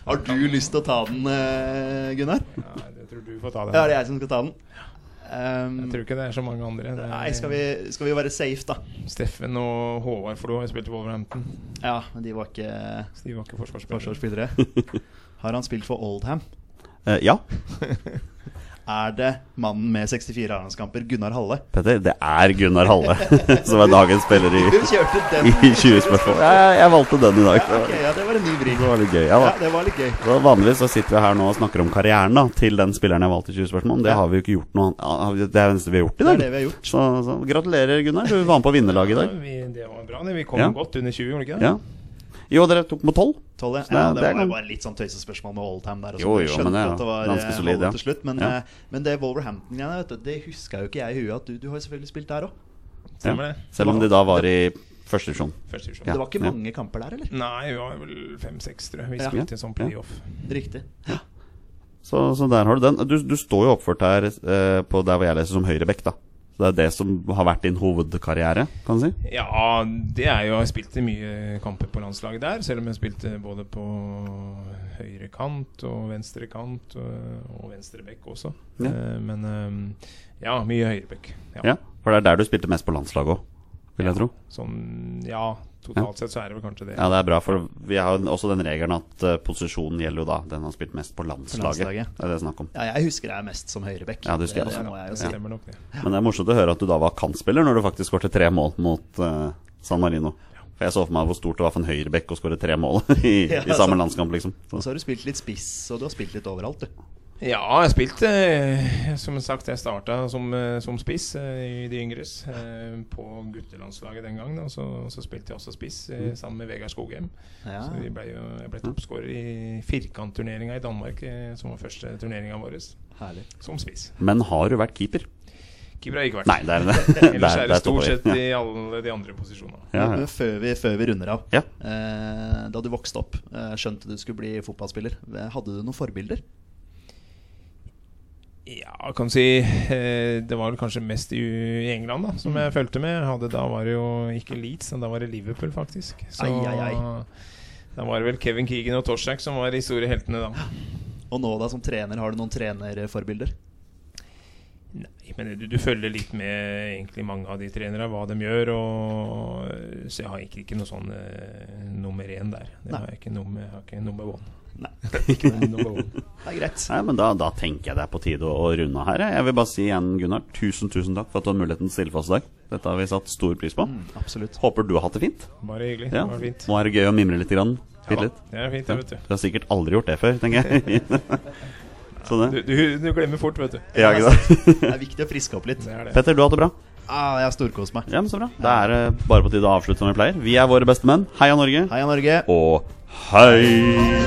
Har du lyst til å ta den, eh, Gunnar? Ja, det tror du får ta den. Ja, det er jeg som skal ta den. Ehm, Jeg tror ikke det er så mange andre. Det er nei, skal vi, skal vi være safe, da? Steffen og Håvard Flo har spilt i Wolverhampton. Ja, men de var ikke Så de var ikke forsvarsspillere. forsvarsspillere. Har han spilt for Oldham? Uh, ja. Er det mannen med 64 A-landskamper, Gunnar Halle? Petter, det er Gunnar Halle som er dagens spiller i, Du kjørte den i 20 spørsmål. Jeg, jeg valgte den i dag. Ja, okay, ja, det var en ny vri. Det var litt gøy. Ja, Ja, det var litt gøy. Så vanligvis så sitter vi her nå og snakker om karrieren da til den spilleren jeg valgte i 20 spørsmål. Det Ja. har vi jo ikke gjort noe annet. Det er det eneste vi har gjort i Det dag. er det vi har gjort. Så, så gratulerer, Gunnar. Du var med på vinnerlaget i Ja, dag. vi, det var bra. Vi kom Ja. godt under 20, gjorde vi ikke det? Ja. Jo, dere tok mot 12. Tolv, ja. Det- ja, det det var jo bare litt sånn tøysespørsmål med alltime der. og Jo, sånn. Jeg jo, skjønte men det er det var ganske eh, solid, ja. til slutt. Men, Ja. eh, men det Wolverhampton-greiene, det huska jo ikke jeg i huet at du, du har jo selvfølgelig spilt der òg. Ja. Selv om de da var i første divisjon. Ja. Det var ikke ja. mange kamper der, eller? Nei, vi var vel fem-seks, tror jeg. Vi Ja. spilte sånn playoff. Riktig. Så, så der har du den. Du, du står jo oppført her eh, på der hvor jeg leser som høyrebekk, da. Så det er det som har vært din hovedkarriere, kan du si? Ja, det er jo Jeg spilte mye kamper på landslaget der, selv om jeg spilte både på høyre kant og venstre kant og, venstre bekk også. Ja. Eh, men eh, ja, mye høyre bekk. Ja. For det er der du spilte mest på landslaget òg, vil jeg tro. Sånn, ja, totalt sett så er det vel kanskje det. Ja, det er bra, for vi har jo også den regelen at uh, posisjonen gjelder jo da den har spilt mest på landslaget. landslaget. Det er det snakk om. Ja, jeg husker deg mest som høyrebekk. Ja, det husker jeg det, også. jeg si. nok, det. Men det er morsomt å høre at du da var kantspiller når du faktisk skåret tre mål mot uh, San Marino. For jeg så for meg hvor stort det var for en høyrebekk å skåre tre mål i, Ja, i samme sant. landskamp, liksom. Og Så, så har du spilt litt spiss, og du har spilt litt overalt, du. Ja, jeg spilte eh, Som sagt, jeg starta som, eh, som spiss eh, i de yngres på guttelandslaget den gangen. Og så, så spilte jeg også spiss eh, sammen med Vegard Skogheim. Ja. Så vi ble jo, jeg ble toppskårer i firkantturneringa i Danmark, som var første turneringa vår, som spiss. men har du vært keeper? Keeper har jeg ikke vært. Nei, det er det. Ellers er det stort sett i alle de andre posisjonene. Ja, ja. Før, vi, før vi runder av. Ja. Eh, da du vokste opp, skjønte du skulle bli fotballspiller. Hadde du noen forbilder? Ja, kan si eh, Det var vel kanskje mest i, England da som jeg fulgte med. Hadde, da var det jo ikke Leeds, men da var det Liverpool, faktisk. Så Ai, ai, ai. da var det vel Kevin Keegan og Torsak som var de store heltene da. Og nå da som trener, har du noen trenerforbilder? Nei, men du, du følger litt med egentlig mange av de trenere, hva de gjør. Og, så jeg har ikke, ikke noe sånn eh, nummer én der. Det har jeg ikke nummer, har ikke nummer one. Nei. Ikke. Det er greit. Nei, men da, da tenker jeg det er på tide å, å runde av her. jeg. Vil bare si igjen, Gunnar, tusen tusen takk for at du har muligheten til å stille for oss i dag. Dette har vi satt stor pris på. Mm, absolutt. Håper du har hatt det fint. Bare hyggelig. Ja. Bare fint. Nå er det gøy å mimre litt. Grann. Ja, litt. det er fint, det, vet du. Du har sikkert aldri gjort det før, tenker jeg. Så det. Du, du, du glemmer fort, vet du. Ja? Det er viktig å friske opp litt. Det er det. Petter, du har hatt det bra? Ah, jeg har storkost meg. Ja, men så bra. Da er det bare på tide å avslutte som vi pleier. Vi er våre beste menn. Heia Norge. Heia Norge. Og 嗨。